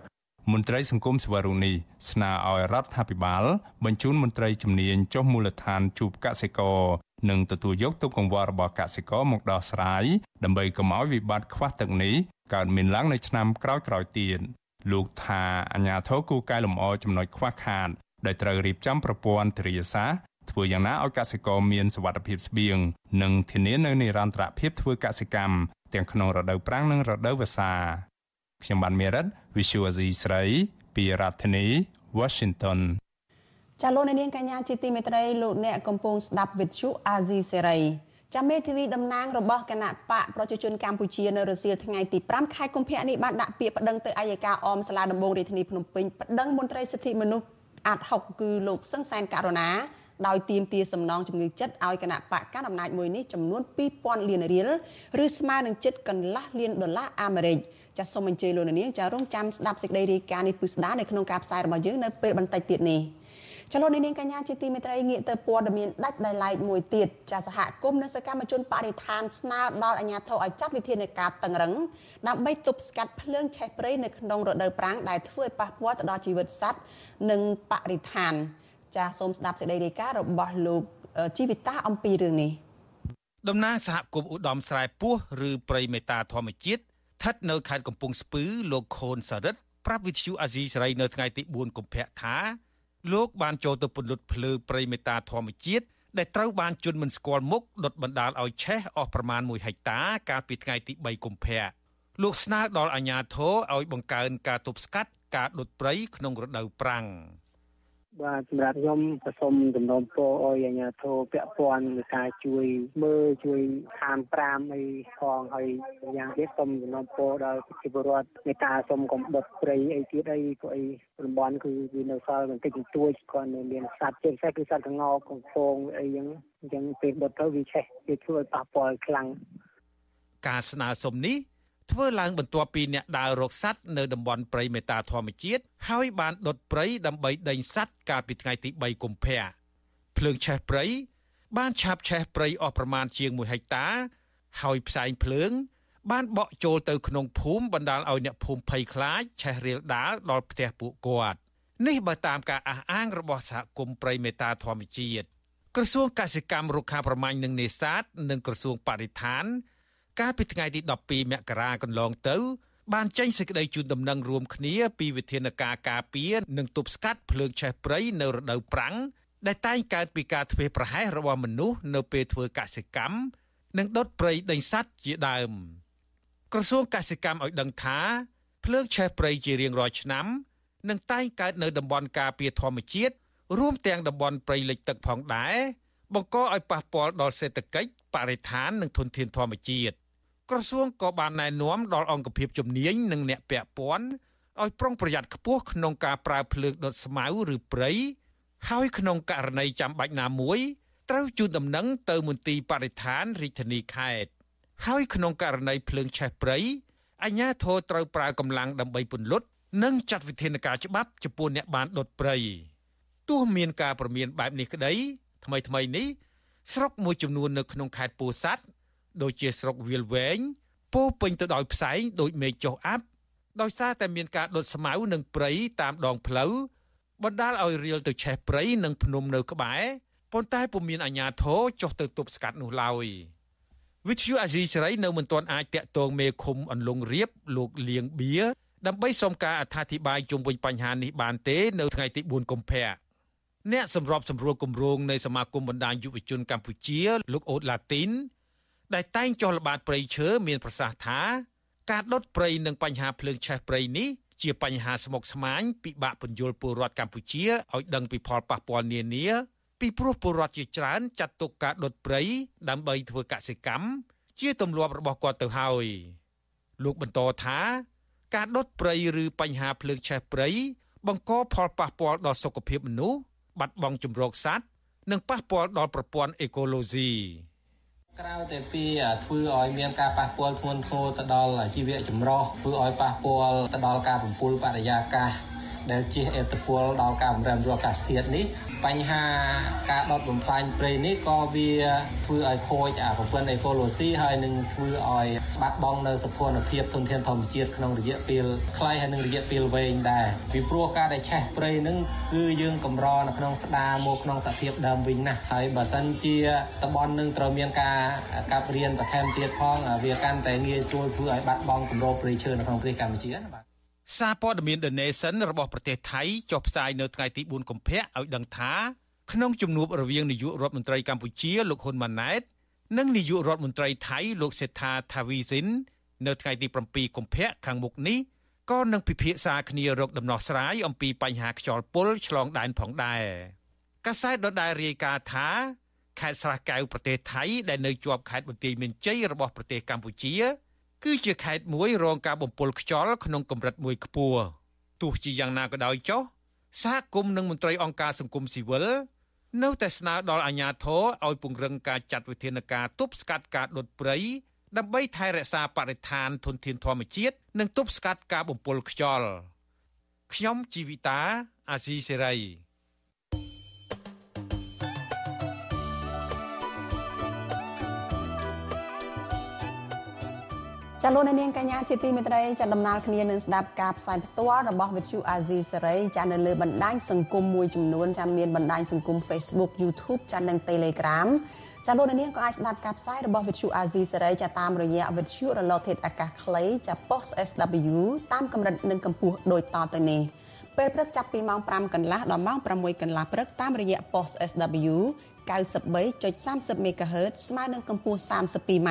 មន្ត្រីសង្គមសវរុនីស្នើឲ្យរដ្ឋាភិបាល បញ្ជូនមន្ត្រីជំនាញចុះមូលដ្ឋានជួបកសិករនិងទទួលយកទុកកង្វល់របស់កសិករមកដោះស្រាយដើម្បីកុំឲ្យវិបត្តិខ្វះទឹកនេះកើតមានឡើងនៅឆ្នាំក្រោយៗទៀតលោកថាអាញាធរគូកែលម្អចំណុចខ្វះខាតដែលត្រូវរៀបចំប្រព័ន្ធធារាសាស្ត្រធ្វើយ៉ាងណាឲ្យកសិករមានសុវត្ថិភាពស្បៀងនិងធានានៅនិរន្តរភាពធ្វើកសិកម្មទាំងក្នុងរដូវប្រាំងនិងរដូវវស្សា ខ្ញុំបានមេរិត Visual Asia ស្រីពីរដ្ឋធានី Washington ចាលោកនាងកញ្ញាជាទីមេត្រីលោកអ្នកកំពុងស្ដាប់វិទ្យុអាស៊ីសេរីចាមេធាវីតំណាងរបស់គណៈបកប្រជាជនកម្ពុជានៅរសៀលថ្ងៃទី5ខែកុម្ភៈនេះបានដាក់ពាក្យប្តឹងទៅអัยការអមសាលាដំបងរាជធានីភ្នំពេញប្តឹងមន្ត្រីសិទ្ធិមនុស្សអាត់ហុកគឺលោកសឹងសែនករណាដោយទាមទារសំណងជំងឺចិត្តឲ្យគណៈបកកណ្ដាលអំណាចមួយនេះចំនួន2000លានរៀលឬស្មើនឹងជិតកន្លះលានដុល្លារអាមេរិក ចាសសូមអញ្ជើញលោកនាងចារងចាំស្ដាប់សេចក្តីរាយការណ៍នេះពិស្ដារនៅក្នុងការផ្សាយរបស់យើងនៅពេលបន្តិចទៀតនេះចលនានាងកញ្ញាជាទីមេត្រីងាកទៅព័ត៌មានដាច់ដោយឡែកមួយទៀតចាសហគមន៍និងសកម្មជនបរិស្ថានស្នើដល់អាជ្ញាធរឲ្យចាត់វិធានការតឹងរឹងដើម្បីទប់ស្កាត់ភ្លើងឆេះព្រៃនៅក្នុងរដូវប្រាំងដែលធ្វើឲ្យប៉ះពាល់ទៅដល់ជីវិតសត្វនិងបរិស្ថាន ចាសូមស្ដាប់សេចក្តីរាយការណ៍របស់លោកជីវិតាអំពីរឿងនេះតំណាងសហគមន៍ឧត្តមស្រែពោះឬព្រៃមេតាធម្មជាតិស្ថិតនៅខេត្តកំពង់ស្ពឺលោកខូនសារិតប្រាប់វិទ្យុអាស៊ីសេរីនៅថ្ងៃទី4កុម្ភៈថាលោកបានចូលទៅពន្លត់ភ្លើព្រៃមេតាធម្មជាតិដែលត្រូវបានជន់មិនស្គាល់មុខដុតបណ្ដាលឲ្យឆេះអស់ប្រមាណ1ហិកតា កាលពីថ្ងៃទី3កុម្ភៈលោកស្នើដល់អាជ្ញាធរឲ្យបង្កើនការទប់ស្កាត់ការដុតព្រៃក្នុងរដូវប្រាំង។ បាទសម្រាប់ខ្ញុំក៏សូមចំណងពរឲ្យអាជ្ញាធរពាក់ព័ន្ធនៃការជួយមើលជួយខាន5អីផងហើយយ៉ាងទៀតសូមចំណងពរដល់ប្រជាពលរដ្ឋនៃការសូមកុំដុតព្រៃអីទៀតអីក៏អីតំបន់គឺវានៅសល់បន្តិចបន្តួចគាត់នៅមានសត្វជាពិសេសគឺសត្វក្ងោកកំពងអីចឹងអញ្ចឹងពេលដុតទៅវាឆេះវាធ្វើឲ្យប៉ះពាល់ខ្លាំងការស្នើសុំនេះ ធ្វើឡើងបន្ទាប់ពីអ្នកដើររកសត្វនៅតំបន់ព្រៃមេតាធម្មជាតិហើយបានដុតព្រៃដើម្បីដេញសត្វកាលពីថ្ងៃទី3កុម្ភៈភ្លើងឆេះព្រៃបានឆាបឆេះព្រៃអស់ប្រមាណជាង1ហិកតា ហើយផ្សែងភ្លើង បានបក់ចូលទៅក្នុងភូមិបណ្ដាលឲ្យអ្នកភូមិភ័យខ្លាចឆេះរៀលដាលដល់ផ្ទះពួកគាត់នេះបើតាមការអះអាងរបស់សហគមន៍ព្រៃមេតាធម្មជាតិក្រសួងកសិកម្មរុក្ខាប្រមាញ់និងនេសាទនិងក្រសួងបរិស្ថាន កាលពីថ្ងៃទី12មករាកន្លងទៅ បានចេញសេចក្តីជូនដំណឹងរួមគ្នាពីវិធានការការពារនិងទប់ស្កាត់ភ្លើងឆេះព្រៃនៅរដូវប្រាំងដែលតែងកើតពីការធ្វេសប្រហែសរបស់មនុស្សនៅពេលធ្វើកសិកម្មនិងដុតព្រៃដេញសត្វជាដើមក្រសួងកសិកម្មឲ្យដឹងថាភ្លើងឆេះព្រៃជារៀងរាល់ឆ្នាំនឹងតែងកើតនៅតំបន់ការពារធម្មជាតិរួមទាំងតំបន់ព្រៃលិចទឹកផងដែរបង្កឲ្យប៉ះពាល់ដល់សេដ្ឋកិច្ចបរិស្ថាននិងធនធានធម្មជាតិ ក្រសួងក៏បានណែនាំដល់អង្គភាពជំនាញនិងអ្នកពាក់ព័ន្ធឲ្យប្រុងប្រយ័ត្នខ្ពស់ក្នុងការប្រើភ្លើងដុតស្មៅឬព្រៃហើយក្នុងករណីចាំបាច់ណាមួយត្រូវជូនដំណឹងទៅមន្ទីរបរិស្ថានរាជធានីខេត្តហើយក្នុងករណីភ្លើងឆេះព្រៃអាជ្ញាធរត្រូវប្រើកម្លាំងដើម្បីពន្លត់និងចាត់វិធានការច្បាប់ចំពោះអ្នកបានដុតព្រៃទោះមានការប្រមានបែបនេះក្តីថ្មីថ្មីនេះស្រុកមួយចំនួននៅក្នុងខេត្តពោធិ៍សាត់ ដូចជាស្រុកវាលវែងពោពេញទៅដោយផ្សែងដូចមេឃចុះអាប់ដោយសារតែមានការដុតស្មៅនិងព្រៃតាមដងផ្លូវបណ្ដាលឲ្យរៀលទៅឆេះព្រៃនិងភ្នំនៅក្បែរប៉ុន្តែពុំមានអាជ្ញាធរចុះទៅទប់ស្កាត់នោះឡើយវិទ្យុអាស៊ីសេរីនៅមិនទាន់អាចតាក់ទងមេឃុំអន្លង់រៀបលោកលៀងបៀដើម្បីសុំការអធិប្បាយជុំវិញបញ្ហានេះបានទេនៅថ្ងៃទី4កុម្ភៈអ្នកសម្របសម្រួលគម្រោងនៃសមាគមបណ្ដាញយុវជនកម្ពុជាលោកអូតឡាទីន ដែលតែងចុះល្បាតព្រៃឈើមានប្រសាសន៍ថា ការដុតព្រៃនិងបញ្ហាភ្លើងឆេះព្រៃនេះជាបញ្ហាស្មុគស្មាញពិបាកពន្យល់ពលរដ្ឋកម្ពុជាឲ្យដឹងពីផលប៉ះពាល់នានា ពីព្រោះពលរដ្ឋជាច្រើនចាត់ទុកការដុតព្រៃដើម្បីធ្វើកសិកម្មជាទម្លាប់របស់គាត់ទៅហើយ លោកបន្តថា ការដុតព្រៃឬបញ្ហាភ្លើងឆេះព្រៃបង្កផលប៉ះពាល់ដល់សុខភាពមនុស្សបាត់បង់ជំរកសត្វនិងប៉ះពាល់ដល់ប្រព័ន្ធអេកូឡូស៊ី ក្រៅតែពីធ្វើឲ្យមានការប៉ះពាល់ធ្ងន់ធ្ងរទៅដល់ជីវៈចម្រុះធ្វើឲ្យប៉ះពាល់ទៅដល់ការបំពុលបរិយាកាស ដែលជះឥទ្ធិពលដល់ការបំរែបំរួលអាកាសធាតុនេះបញ្ហាការដុតបំផ្លាញព្រៃនេះក៏វាធ្វើឲ្យខូចអាប្រព័ន្ធអេកូឡូស៊ីហើយនឹងធ្វើឲ្យបាត់បង់នៅសភនភាពធនធានធម្មជាតិក្នុងរយៈពេលខ្លីហើយនឹងរយៈពេលវែងដែរពីព្រោះការដែលឆេះព្រៃនឹងគឺយើងកម្រនៅក្នុងស្ដារមកក្នុងសភាពដើមវិញណាស់ហើយបើសិនជាតំបន់នឹងត្រូវមានការកាប់រៀនបន្ថែមទៀតផងវាកាន់តែងាយស្រួលធ្វើឲ្យបាត់បង់គម្របព្រៃឈើនៅក្នុងប្រទេសកម្ពុជាណាបាទ សារព័ត៌មាន The Nation របស់ប្រទេសថៃចុះផ្សាយនៅថ្ងៃទី4កុម្ភៈឲ្យដឹងថាក្នុងជំនួបរវាងនាយករដ្ឋមន្ត្រីកម្ពុជាលោកហ៊ុនម៉ាណែត និងនាយករដ្ឋមន្ត្រីថៃលោកសេដ្ឋាថាវីសិននៅថ្ងៃទី7កុម្ភៈខាងមុខនេះក៏នឹងពិភាក្សាគ្នារកដំណោះស្រាយអំពីបញ្ហាខ្យល់ពុលឆ្លងដែនផងដែរកាសែតដដែលរាយការណ៍ថាខេត្តស្រះកែវប្រទេសថៃដែលនៅជាប់ខេត្តបន្ទាយមានជ័យរបស់ប្រទេសកម្ពុជា គឺជាខេត្តមួយរងការបំពុលខ្យល់ក្នុងកម្រិតមួយខ្ពស់ទោះជាយ៉ាងណាក៏ដោយចុះសហគមន៍និងមន្ត្រីអង្គការសង្គមស៊ីវិលនៅតែស្នើដល់អាជ្ញាធរឲ្យពង្រឹងការចាត់វិធានការទប់ស្កាត់ការដុតព្រៃដើម្បីថែរក្សាបរិស្ថានធនធានធម្មជាតិនិងទប់ស្កាត់ការបំពុលខ្យល់ខ្ញុំជីវិតាអាស៊ីសេរី ចាលោកនាងកញ្ញាជាទីមេត្រីចាដំណើរគ្នានឹងស្ដាប់ការផ្សាយផ្ទាល់របស់ Vithu Azizi Serai ចានៅលើបណ្ដាញសង្គមមួយចំនួនចាមានបណ្ដាញសង្គម Facebook YouTube ចានិង Telegram ចាលោកនាងក៏អាចស្ដាប់ការផ្សាយរបស់ Vithu Azizi Serai ចាតាមរយៈ Vithu រលកធាតុអាកាសខ្លីចា Post SW តាមកម្រិតនិងកម្ពស់ដូចតទៅនេះពេលព្រឹកចាប់ពីម៉ោង5កន្លះដល់ម៉ោង6កន្លះព្រឹកតាមរយៈ Post SW 93.30 MHz ស្មើនឹងកម្ពស់ 32m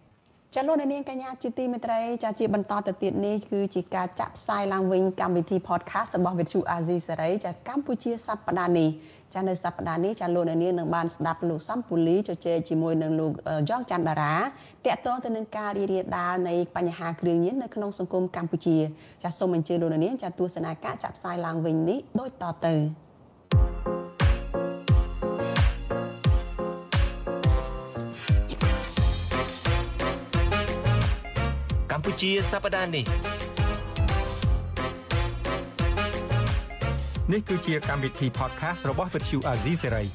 ចាលោកនាងកញ្ញាជាទីមេត្រីចាជាបន្តទៅទៀតនេះគឺជាការចាក់ផ្សាយឡើងវិញកម្មវិធី podcast របស់ Vithu Azizi Serai ចាកម្ពុជាសប្តាហ៍នេះចានៅសប្តាហ៍នេះចាលោកនាងនឹងបានស្ដាប់លោកសំពូលីជជែកជាមួយនឹងលោកយ៉ងច័ន្ទតារាតាក់ទងទៅនឹងការរីករាលដាលនៃបញ្ហាគ្រឿងញៀននៅក្នុងសង្គមកម្ពុជាចាសូមអញ្ជើញលោកនាងចាទស្សនាការចាក់ផ្សាយឡើងវិញនេះដូចតទៅ កម្ពុជាសប្តាហ៍នេះនេះគឺជាកម្មវិធី podcast របស់ Vuthu Azizi Serai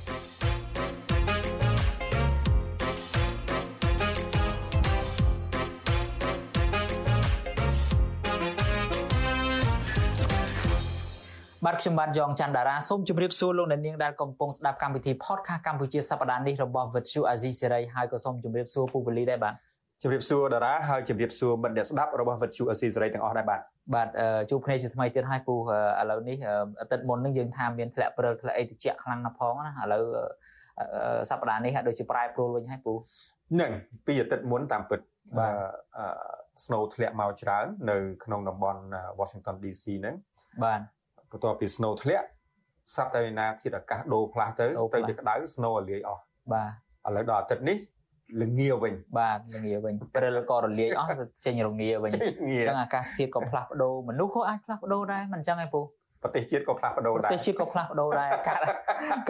បាទខ្ញុំបាទយ៉ងច័ន្ទតារាសូមជម្រាបសួរលោកអ្នកនាងដែលកំពុងស្ដាប់កម្មវិធី podcast កម្ពុជាសប្តាហ៍នេះរបស់ Vuthu Azizi Serai ហើយក៏សូមជម្រាបសួរពូវលីដែរបាទ ជម្រាបសួរតារាហើយជម្រាបសួរមិត្តអ្នកស្ដាប់របស់វិទ្យុអស៊ីសេរីទាំងអស់ដែរបាទបាទជួបគ្នាជាថ្មីទៀតហើយពូឥឡូវនេះអាទិត្យមុននឹងយើងថាមានធ្លាក់ព្រិលធ្លាក់អីតិចខ្លាំងណាស់ផងណាឥឡូវសប្តាហ៍នេះហាក់ដូចជាប្រែប្រួលវិញហើយពូនឹងពីអាទិត្យមុនតាមពិតបាទ snow ធ្លាក់មកច្រើន នៅ ក្នុងតំបន់ Washington DC ហ្នឹងបាទបន្ទាប់ពី snow ធ្លាក់សប្តាហ៍ណាធាតុអាកាសដូរផ្លាស់ទៅទៅជាក្តៅ snow រលាយអស់បាទឥឡូវដល់អាទិត្យនេះ ល្ងាវិញបាទល្ងាវិញព្រិលក៏រលាយអស់ចេញរងាវិញអញ្ចឹងអាកាសធាតុក៏ផ្លាស់ប្ដូរមនុស្សក៏អាចផ្លាស់ប្ដូរដែរមិនអញ្ចឹងឯងពូប្រទេសជាតិក៏ផ្លាស់ប្ដូរដែរប្រទេសជាតិក៏ផ្លាស់ប្ដូរដែរ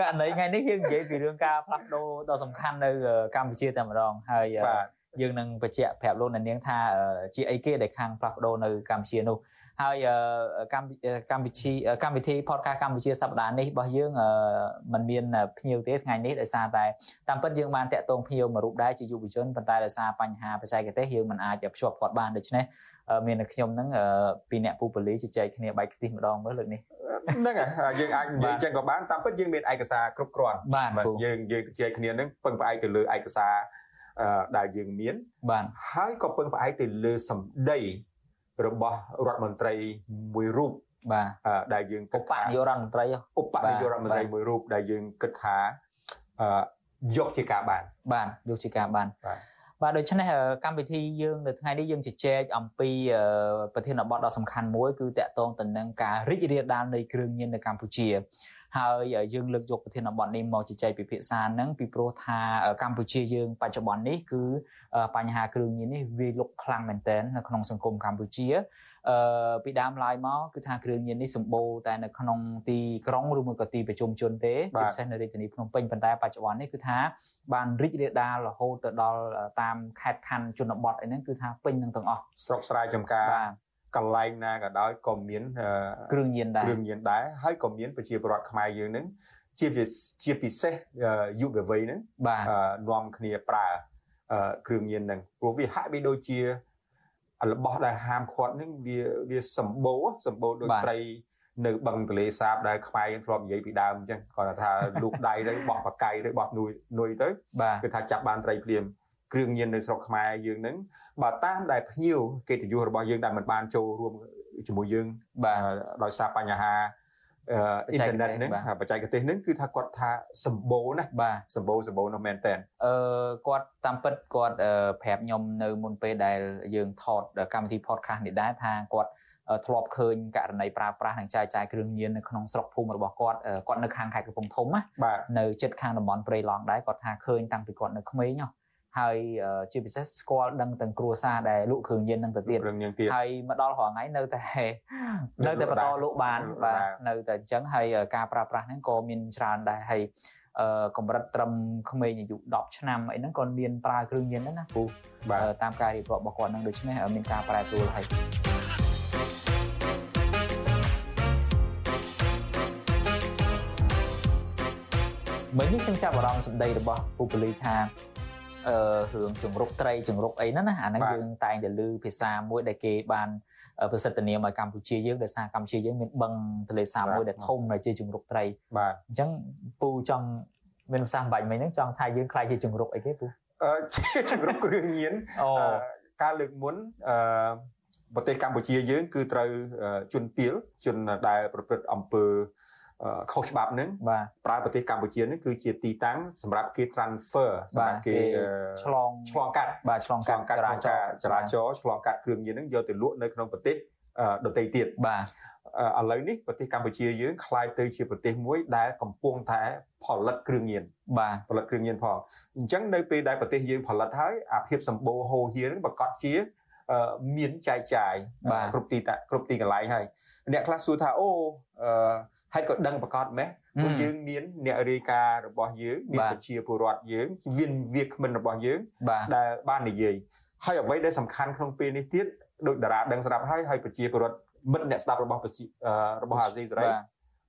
ករណីថ្ងៃនេះយើងនិយាយពីរឿងការផ្លាស់ប្ដូរដ៏សំខាន់នៅកម្ពុជាតែម្ដងហើយយើងនឹងបញ្ជាក់ប្រាប់លោកអ្នកនាងថាជាអីគេដែលខាងផ្លាស់ប្ដូរនៅកម្ពុជានោះ ហើយកម្មកម្មវិធីកម្មវិធី podcast កម្ពុជាសប្តាហ៍នេះរបស់យើងมันមានភ្ញៀវទេថ្ងៃនេះដោយសារតែតាមពិតយើងបានតាក់ទងភ្ញៀវមួយរូបដែរជាយុវជនប៉ុន្តែដោយសារបញ្ហាបច្ចេកទេសយើងមិនអាចភ្ជាប់គាត់បានដូច្នេះមានតែខ្ញុំហ្នឹងពីអ្នកពូប៉ូលីជជែកគ្នាបែកខ្ទិះម្ដងមើលលើកនេះហ្នឹងហើយយើងអាចនិយាយចឹងក៏បានតាមពិតយើងមានឯកសារគ្រប់គ្រាន់បាទយើងយើងជជែកគ្នាហ្នឹងពឹងផ្អែកទៅលើឯកសារដែលយើងមានបាទហើយក៏ពឹងផ្អែកទៅលើសម្ដី របស់រដ្ឋមន្ត្រីមួយរូបបាទដែលយើងគិតថាឧបនាយករដ្ឋមន្ត្រីឧបនាយករដ្ឋមន្ត្រីមួយរូបដែលយើងគិតថាយកជាការបានបាទយកជាការបានបាទបាទដូច្នេះកម្មវិធីយើងនៅថ្ងៃនេះយើងជជែកអំពីប្រធានបទដ៏សំខាន់មួយគឺតកតងទៅនឹងការរីករាលដាលនៃគ្រឿងញៀននៅកម្ពុជា ហើយយើងលើកយកប្រធានបទនេះមកជជែកពិភាក្សានឹងពីព្រោះថាកម្ពុជាយើងបច្ចុប្បន្ននេះគឺបញ្ហាគ្រឿងញៀននេះវាលុកខ្លាំងមែនទែននៅក្នុងសង្គមកម្ពុជាអឺពីដើមឡើយមកគឺថាគ្រឿងញៀននេះសម្បូរតែនៅក្នុងទីក្រុងឬមួយក៏ទីប្រជុំជនទេជាពិសេសនៅរាជធានីភ្នំពេញប៉ុន្តែបច្ចុប្បន្ននេះគឺថាបានរីករាលដាលរហូតទៅដល់តាមខេត្តខណ្ឌជនបទអីហ្នឹងគឺថាពេញនឹងទាំងអស់ស្រុកស្រែចំការ កន្លែងណាក៏ដោយក៏មានគ្រឿងញៀនដែរគ្រឿងញៀនដែរហើយក៏មានប្រជាពលរដ្ឋខ្មែរយើងនឹងជាជាពិសេសយុវវ័យហ្នឹងនាំគ្នាប្រើគ្រឿងញៀនហ្នឹងព្រោះវាហាក់បីដូចជារបស់ដែលហាមឃាត់ហ្នឹងវាវាសម្បូរសម្បូរដូចត្រីនៅបឹងទលេសាបដែលខ្មែរយើងធ្លាប់និយាយពីដើមអញ្ចឹងគាត់ថាលូកដៃទៅបោះបកាយទៅបោះនួយនួយទៅគឺថាចាប់បានត្រីភ្លាម គ្រឿងញៀននៅស្រុកខ្មែរយើងហ្នឹងបើតាមដែលភ្ញៀវកិត្តិយសរបស់យើងដែលមិនបានចូលរួមជាមួយយើងបាទដោយសារបញ្ហាអ៊ីនធឺណិតហ្នឹងបច្ចេកទេសហ្នឹងគឺថាគាត់ថាសម្បូរណាស់បាទសម្បូរសម្បូរនោះមែនតើអឺគាត់តាមពិតគាត់ប្រាប់ខ្ញុំនៅមុនពេលដែលយើងថតកម្មវិធី podcast នេះដែរថាគាត់ធ្លាប់ឃើញករណីប្រើប្រាស់និងចាយចាយគ្រឿងញៀននៅក្នុងស្រុកភូមិរបស់គាត់គាត់នៅខាងខេត្តកំពង់ធំណានៅចិត្តខាងតំបន់ព្រៃឡង់ដែរគាត់ថាឃើញតាំងពីគាត់នៅក្មេងហ៎ ហហើយជាពិសេសស្គាល់ដឹងទាំងគ្រួសារដែលលក់គ្រឿងញៀននឹងទៅទៀតហើយមកដល់រាល់ថ្ងៃនៅតែនៅតែបន្តលក់បានបាទនៅតែអញ្ចឹងហើយការប្រើប្រាស់ហ្នឹងក៏មានច្រើនដែរហើយអឺកម្រិតត្រឹមក្មេងអាយុ10ឆ្នាំអីហ្នឹងក៏មានប្រើគ្រឿងញៀនដែរណាព្រោះតាមការរៀបរាប់របស់គាត់ហ្នឹងដូច្នេះមានការប្រែប្រួលហើយមិញនេះខ្ញុំចាប់អារម្មណ៍សម្ដីរបស់ពូពូលីថាអឺ រឿងជង្រុកត្រីជង្រុកអីហ្នឹងណាអាហ្នឹងយើងតែងតែឮភាសាមួយដែលគេបានប្រសិទ្ធនាមឲ្យកម្ពុជាយើងដោយសារកម្ពុជាយើងមានបឹងទន្លេសាបមួយដែលធំដែលជាជង្រុកត្រីបាទអញ្ចឹងពូចង់មានភាសាបាច់មិញហ្នឹងចង់ថាយើងខ្លាចជាជង្រុកអីគេពូអឺជាជង្រុកគ្រឿងញៀនអូការលើកមុនអឺប្រទេសកម្ពុជាយើង គឺត្រូវជនពីលជនដែលប្រព្រឹត្តអំពើ ខុសច្បាប់ហ្នឹងប្រើប្រទេសកម្ពុជាហ្នឹងគឺជាទីតាំងសម្រាប់គេ transfer សម្រាប់គេឆ្លងឆ្លងកាត់បាទឆ្លងកាត់ចរាចរណ៍ចរាចរណ៍ឆ្លងកាត់គ្រឿងញៀនហ្នឹងយកទៅលក់នៅក្នុងប្រទេសដទៃទៀតបាទឥឡូវនេះប្រទេសកម្ពុជាយើងคล้ายទៅជាប្រទេសមួយដែលកំពុងតែផលិតគ្រឿងញៀនបាទផលិតគ្រឿងញៀនផងអញ្ចឹងនៅពេលដែលប្រទេសយើងផលិតហើយអាភាពសម្បូរហូរហៀនឹងប្រកាសជាមានចែកចាយគ្រប់ទីគ្រប់ទីកន្លែងហើយអ្នកខ្លះសួរថាអូអឺ ហេតុក៏ដឹងប្រកាសម៉េះព្រោះយើងមានអ្នករាយការណ៍របស់យើងមានប្រជាពលរដ្ឋយើងវិនវាគ្មិនរបស់យើងដែលបាននិយាយហើយអ្វីដែលសំខាន់ក្នុងពេលនេះទៀតដូចតារាដឹងស្រាប់ហើយហើយប្រជាពលរដ្ឋមិត្តអ្នកស្ដាប់របស់របស់អាស៊ីសេរី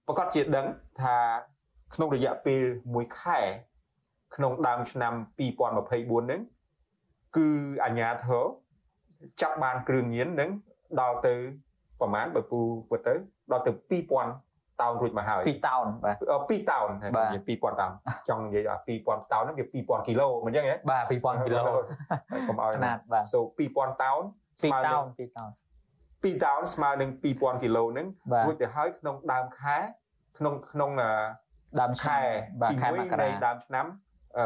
ប្រកាសជាដឹងថាក្នុងរយៈពេល1ខែក្នុងដើមឆ្នាំ2024ហ្នឹងគឺអាជ្ញាធរចាប់បានគ្រឿងញៀននឹងដល់ទៅប្រហែលបើពូពិតទៅដល់ទៅ2000 តោនរួចមកហើយ2តោនបាទ2តោននិយាយ2000តោនចង់និយាយថា2000តោនហ្នឹងវា2000គីឡូមិនអញ្ចឹងហ៎បាទ2000គីឡូកុំឲ្យណាត់បាទ so 2000តោនស្មើនឹង2តោន2តោនស្មើនឹង2000គីឡូហ្នឹងរួចទៅហើយក្នុងដើមខែក្នុងក្នុងដើមខែបាទខែមករាដើមឆ្នាំអឺ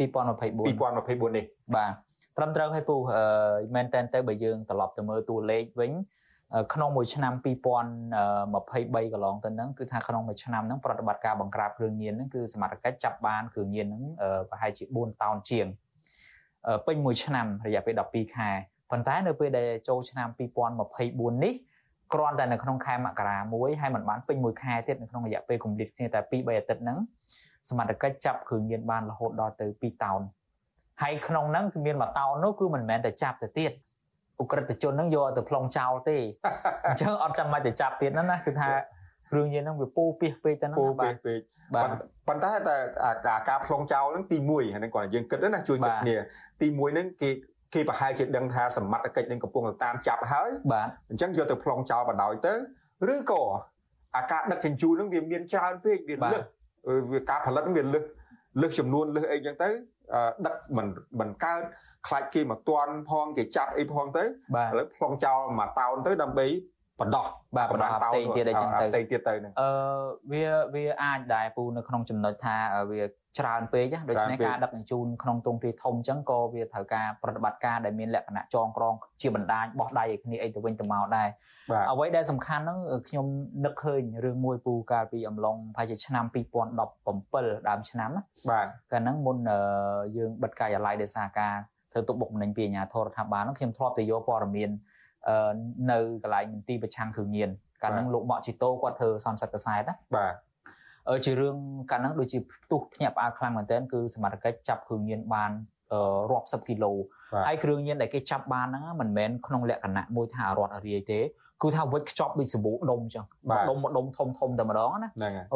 2024 2024នេះបាទត្រឹមត្រូវហើយពូអឺមែនតែនទៅបើយើងត្រឡប់ទៅមើលតួលេខវិញ ក្នុងមួយឆ្នាំ2023កន្លងទៅហ្នឹងគឺថាក្នុងមួយឆ្នាំហ្នឹងប្រតិបត្តិការបង្ក្រាបគ្រឿងញៀនហ្នឹងគឺសមត្ថកិច្ចចាប់បានគ្រឿងញៀនហ្នឹងប្រហែលជា4តោនជាងពេញមួយឆ្នាំរយៈពេល12ខែប៉ុន្តែនៅពេលដែលចូលឆ្នាំ2024នេះគ្រាន់តែនៅក្នុងខែមករាមួយហើយមិនបានពេញមួយខែទៀតនៅក្នុងរយៈពេលគម្លាតគ្នាតែ2 3អាទិត្យហ្នឹងសមត្ថកិច្ចចាប់គ្រឿងញៀនបានរហូតដល់ទៅ2តោនហើយក្នុងហ្នឹងគឺមានមួយតោននោះគឺមិនមែនតែចាប់ទៅទៀត អ ுக ្រិតជនហ្នឹងយកទៅប្លង់ចោលទេអញ្ចឹងអត់ចាំបាច់ទៅចាប់ទៀតហ្នឹងណាគឺថាគ្រឿងញៀនហ្នឹងវាពូពីសពេកទៅហ្នឹងពូពីសពេកបាទប៉ុន្តែតែការប្លង់ចោលហ្នឹងទី1ហ្នឹងគាត់យើងគិតណាជួយគិតគ្នាទី1ហ្នឹងគេគេប្រហែលជាដឹងថាសមត្ថកិច្ចនឹងកំពុងតាមចាប់ហើយបាទអញ្ចឹងយកទៅប្លង់ចោលបដ ாய் ទៅឬក៏អាការដឹកជញ្ជូនហ្នឹងវាមានច្រើនពេកវាលឹះវាការផលិតហ្នឹងវាលឹះលឹះចំនួនលឹះអីចឹងទៅ ដឹកមិនមិនកើតខ្លាច់គេមកទាន់ផងគេចាប់អីផងទៅឥឡូវប្លង់ចោលមកតោនទៅដើម្បី បដោះបាទបដោះផ្សេងទៀតអីចឹងទៅផ្សេងទៀតទៅហ្នឹងអឺវាវាអាចដែរពូនៅក្នុងចំណុចថាវាច្រើនពេកដូច្នេះការដឹកជញ្ជូនក្នុងទ្រង់ទ្រាយធំអញ្ចឹងក៏វាត្រូវការប្រតិបត្តិការដែលមានលក្ខណៈចងក្រងជាបណ្ដាញបោះដៃឲ្យគ្នាអីទៅវិញទៅមកដែរអ្វីដែលសំខាន់ហ្នឹងខ្ញុំនឹកឃើញរឿងមួយពូកាលពីអំឡុងប្រហែលជាឆ្នាំ2017ដើមឆ្នាំណាបាទកាលហ្នឹងមុនយើងបិទការិយាល័យដោយសារការធ្វើទុកបុកម្នេញពីអាជ្ញាធររដ្ឋាភិបាលហ្នឹងខ្ញុំធ្លាប់ទៅយកព័ត៌មាន នៅកន្លែងមន្ទីរប្រឆាំងគ្រឿងញៀនកាលហ្នឹងលោកម៉ាក់ជីតូគាត់ធ្វើសន្និសីទកសែតណាបាទជារឿងកាលហ្នឹងដូចជាផ្ទុះភ្ញាក់ផ្អើលខ្លាំងមែនទែនគឺសមត្ថកិច្ចចាប់គ្រឿងញៀនបានរាប់សិបគីឡូហើយគ្រឿងញៀនដែលគេចាប់បានហ្នឹងមិនមែនក្នុងលក្ខណៈមួយថារត់រាយទេគឺថាវិចខ្ចប់ដូចសាប៊ូដុំអញ្ចឹងដុំដុំធំធំតែម្ដងណា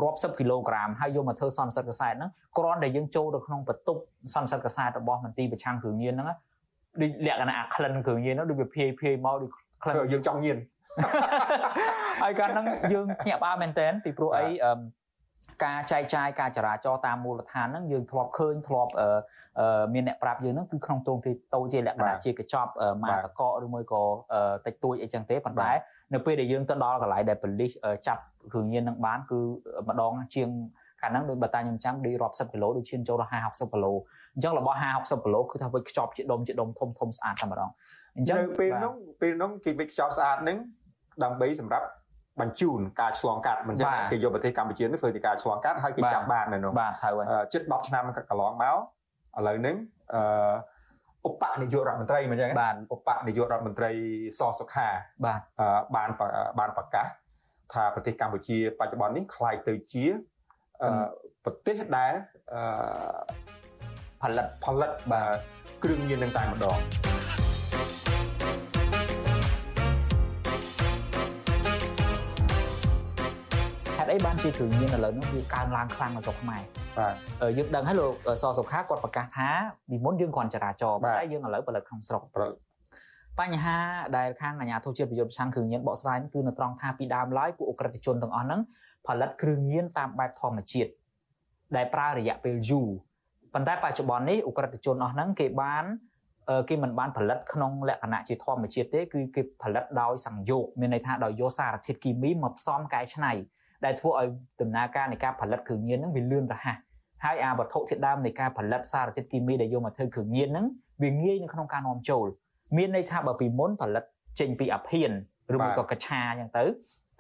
រាប់សិបគីឡូក្រាមហើយយកមកធ្វើសន្និសិទកសែតហ្នឹងគ្រាន់តែយើងចូលទៅក្នុងបន្ទប់សន្និសិទកសែតរបស់មន្ទីរប្រឆាំងគ្រឿងញៀនហ្នឹង ដូចលក្ខណៈអាក្លិនគ្រឿងញៀនហ្នឹងដូចវាភាយភាយមកដូចក្លិនយើងចង់ញៀនហើយកាលហ្នឹងយើងភ្ញាក់ផ្អើលមែនតើពីព្រោះអីការចែកចាយការចរាចរតាមមូលដ្ឋានហ្នឹងយើងធ្លាប់ឃើញធ្លាប់មានអ្នកប្រាប់យើងហ្នឹងគឺក្នុងទ្រង់ទ្រាយតូចជាលក្ខណៈជាកញ្ចប់ម៉ាតកឬមួយក៏តិចតួចអីចឹងទេប៉ុន្តែនៅពេលដែលយើងទៅដល់កន្លែងដែលប៉ូលីសចាប់គ្រឿងញៀននឹងបានគឺម្ដងជាងកាលហ្នឹងដូចបើតាខ្ញុំចាំដូចរាប់សិបគីឡូដូចឈានចូលដល់50 60គីឡូ អញ្ចឹងរបស់50 60គីឡូគឺថាវិចខ្ចប់ជាដុំជាដុំធំធំស្អាតតែម្ដងអញ្ចឹងពេលហ្នឹងពេលហ្នឹងគេវិចខ្ចប់ស្អាតហ្នឹងដើម្បីសម្រាប់បញ្ជូនការឆ្លងកាត់មិនចឹងគេយកប្រទេសកម្ពុជានេះធ្វើជាការឆ្លងកាត់ហើយគេចាប់បាននៅនោះបាទត្រូវហើយជិត10ឆ្នាំកន្លងមក ឥឡូវហ្នឹងអឺឧបនាយករដ្ឋមន្ត្រីមិនអញ្ចឹងបាទឧបនាយករដ្ឋមន្ត្រីសសុខា បាទបានបានប្រកាសថាប្រទេសកម្ពុជា បច្ចុប្បន្ននេះคล้ายទៅជាប្រទេសដែល ផលិតផលិតបាទគ្រឿងញៀននឹងតែម្ដងហេតុអីបានជាគ្រឿងញៀនឥឡូវនេះវាកើនឡើងខ្លាំងនៅស្រុកខ្មែរបាទយើងដឹងហើយលោកសសុខាគាត់ប្រកាសថាពីមុនយើងគ្រាន់ចរាចរណ៍តែយើងឥឡូវផលិតក្នុងស្រុកបញ្ហាដែលខាងអាជ្ញាធរជាតិប្រយុទ្ធប្រឆាំងគ្រឿងញៀនបកស្រាយគឺនៅត្រង់ថាពីដើមឡើយពួកអ ுக ្រិតជនទាំងអស់ហ្នឹងផលិតគ្រឿងញៀនតាមបែបធម្មជាតិដែលប្រើរយៈពេលយូរ ប៉ុន្តែបច្ចុប្បន្ននេះអ ுக ្រិតជនអស់ហ្នឹងគេបានគេមិនបានផលិតក្នុងលក្ខណៈជាធម្មជាតិទេគឺគេផលិតដោយសង្យោគមានន័យថាដោយយកសារធាតុគីមីមកផ្សំកែច្នៃដែលធ្វើឲ្យដំណើរការនៃការផលិតគ្រឿងញៀនហ្នឹងវាលឿនរហ័សហើយអាវត្ថុធាតុដើមនៃការផលិតសារធាតុគីមីដែលយកមកធ្វើគ្រឿងញៀនហ្នឹងវាងាយនៅក្នុងការនាំចូលមានន័យថាបើពីមុនផលិតចេញពីអាភៀនឬមួយក៏កឆាអញ្ចឹងទៅ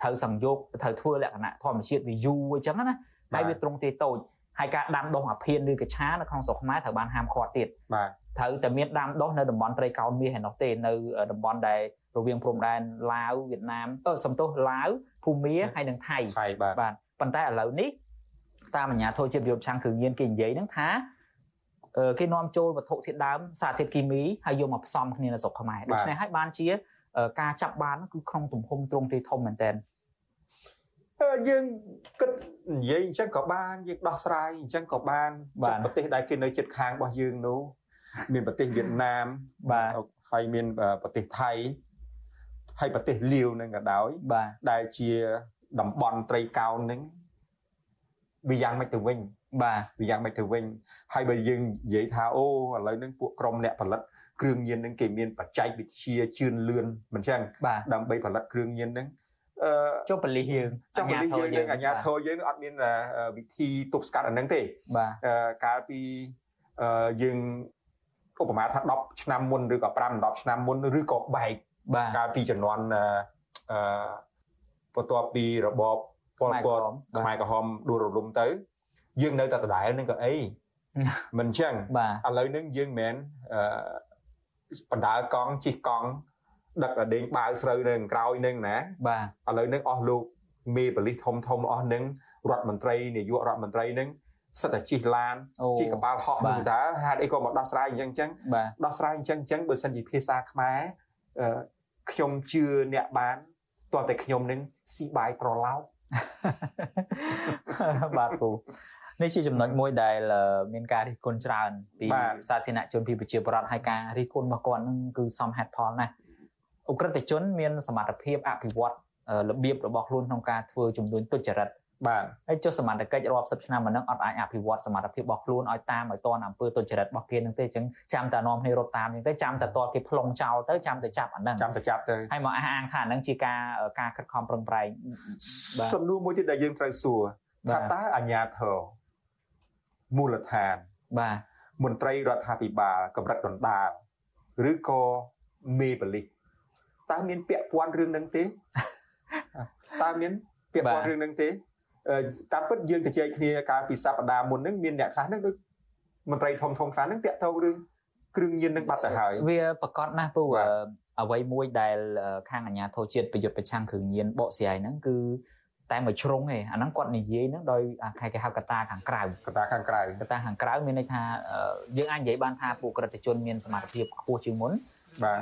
ត្រូវសង្យោគត្រូវធ្វើលក្ខណៈធម្មជាតិវាយូរអញ្ចឹងណាហើយវាត្រង់ទេតូច ហើយការដាំដុះអាភៀនឬកឆានៅក្នុងស្រុកខ្មែរត្រូវបានហាមឃាត់ទៀតបាទត្រូវតែមានដាំដុះនៅតំបន់ត្រីកោណមាសឯនោះទេនៅតំបន់ដែលរវាងព្រំដែនឡាវវៀតណាមអឺសំទោសឡាវភូមាហើយនិងថៃថៃបាទបាទប៉ុន្តែឥឡូវនេះតាមអាជ្ញាធរជាតិយុទ្ធឆាំងគ្រឿងញៀនគេនិយាយហ្នឹងថាគេនាំចូលវត្ថុធាតុដើមសារធាតុគីមីហើយយកមកផ្សំគ្នានៅស្រុកខ្មែរដូច្នេះហើយបានជាការចាប់បានគឺក្នុងទំហំទ្រង់ទ្រាយធំមែនតើ យើងគិតនិយាយអញ្ចឹងក៏បានយើងដោះស្រាយអញ្ចឹងក៏បានប្រទេសដែលគេនៅជិតខាងរបស់យើងនោះមានប្រទេសវៀតណាមបាទហើយមានប្រទេសថៃហើយប្រទេសលាវនឹងក៏ដោយបាទដែលជាតំបន់ត្រីកោណនឹងវាយ៉ាងម៉េចទៅវិញបាទវាយ៉ាងម៉េចទៅវិញហើយបើយើងនិយាយថាអូឥឡូវហ្នឹងពួកក្រុមអ្នកផលិតគ្រឿងញៀនហ្នឹងគេមានបច្ចេកវិទ្យាជឿនលឿនមិនចឹងដើម្បីផលិតគ្រឿងញៀនហ្នឹងអឺ ចុះបលិសយើងចុះបលិសយើងនឹងអាជ្ញាធរយើងអត់មានវិធីទប់ស្កាត់អាហ្នឹងទេបាទកាលពីយើងឧបមាថា10ឆ្នាំមុនឬក៏5 10ឆ្នាំមុនឬក៏បែកកាលពីជំនាន់អឺបន្ទាប់ពីរបបប៉ុលពតខ្មែរក្រហមដួលរលំទៅ យើងនៅតែដដែលនឹងក៏អីមិនអញ្ចឹងឥឡូវនេះយើងមិនមែនអឺបណ្ដាកង់ជិះកង់ ដឹកដដេញបាវស្រូវនៅក្រោយនឹងណាបាទឥឡូវនេះអស់លោកមេបលិសធំធំអស់នឹងរដ្ឋមន្ត្រីនាយករដ្ឋមន្ត្រីនឹងសិតតែជិះឡានជិះកប៉ាល់ហោះនឹងតើហេតុអីក៏មកដោះស្រាយអញ្ចឹងអញ្ចឹងដោះស្រាយអញ្ចឹងអញ្ចឹងបើសិនជាភាសាខ្មែរខ្ញុំជឿអ្នកបានតោះតែខ្ញុំនឹងស៊ីបាយត្រឡោកបាទពូនេះជាចំណុចមួយដែលមានការរិះគន់ច្រើនពីសាធារណជនពីប្រជាពលរដ្ឋហើយការរិះគន់របស់គាត់នឹងគឺសមហេតុផលណាស់ អ ுக ្រិតជនមានសមត្ថភាពអភិវឌ្ឍរបៀបរបស់ខ្លួនក្នុងការធ្វើជំនួញទុច្ចរិតបាទហើយចុះសមត្ថកិច្ចរាប់សិបឆ្នាំមកនឹងអត់អាចអភិវឌ្ឍសមត្ថភាពរបស់ខ្លួនឲ្យតាមឲ្យតនអំពើទុច្ចរិតរបស់គេនឹងទេអញ្ចឹងចាំតែនាំគ្នារត់តាមអញ្ចឹងទេចាំតែតគេផ្លុងចោលទៅចាំតែចាប់អាហ្នឹងចាំតែចាប់ទៅហើយមកអះអាងថាអាហ្នឹងជាការការខិតខំប្រឹងប្រែងបាទសំណួរមួយទៀតដែលយើងត្រូវសួរថាតើអាញាធរមូលដ្ឋានបាទមន្ត្រីរដ្ឋាភិបាលកម្រិតដណ្ដើមឬក៏មេបលិស តើមានពាក់ព័ន្ធរឿងនឹងទេតើមានពាក់ព័ន្ធរឿងនឹងទេតាមពិតយើងទៅជែកគ្នាកាលពីសប្តាហ៍មុនហ្នឹងមានអ្នកខ្លះហ្នឹងដូចមន្ត្រីធំធំខ្លះហ្នឹងតាក់ទងរឿងគ្រឿងញៀននឹងបាត់ទៅហើយវាប្រកាសណាស់ពូអ្វីមួយដែលខាងអាជ្ញាធរជាតិប្រយុទ្ធប្រឆាំងគ្រឿងញៀនបកស្រាយហ្នឹងគឺតែមួយជ្រុងឯងអាហ្នឹងគាត់និយាយហ្នឹងដោយខែគេហៅកតាខាងក្រៅកតាខាងក្រៅកតាខាងក្រៅមានន័យថាយើងអាចនិយាយបានថាពួកក្រិតជនមានសមត្ថភាពខ្ពស់ជាងមុន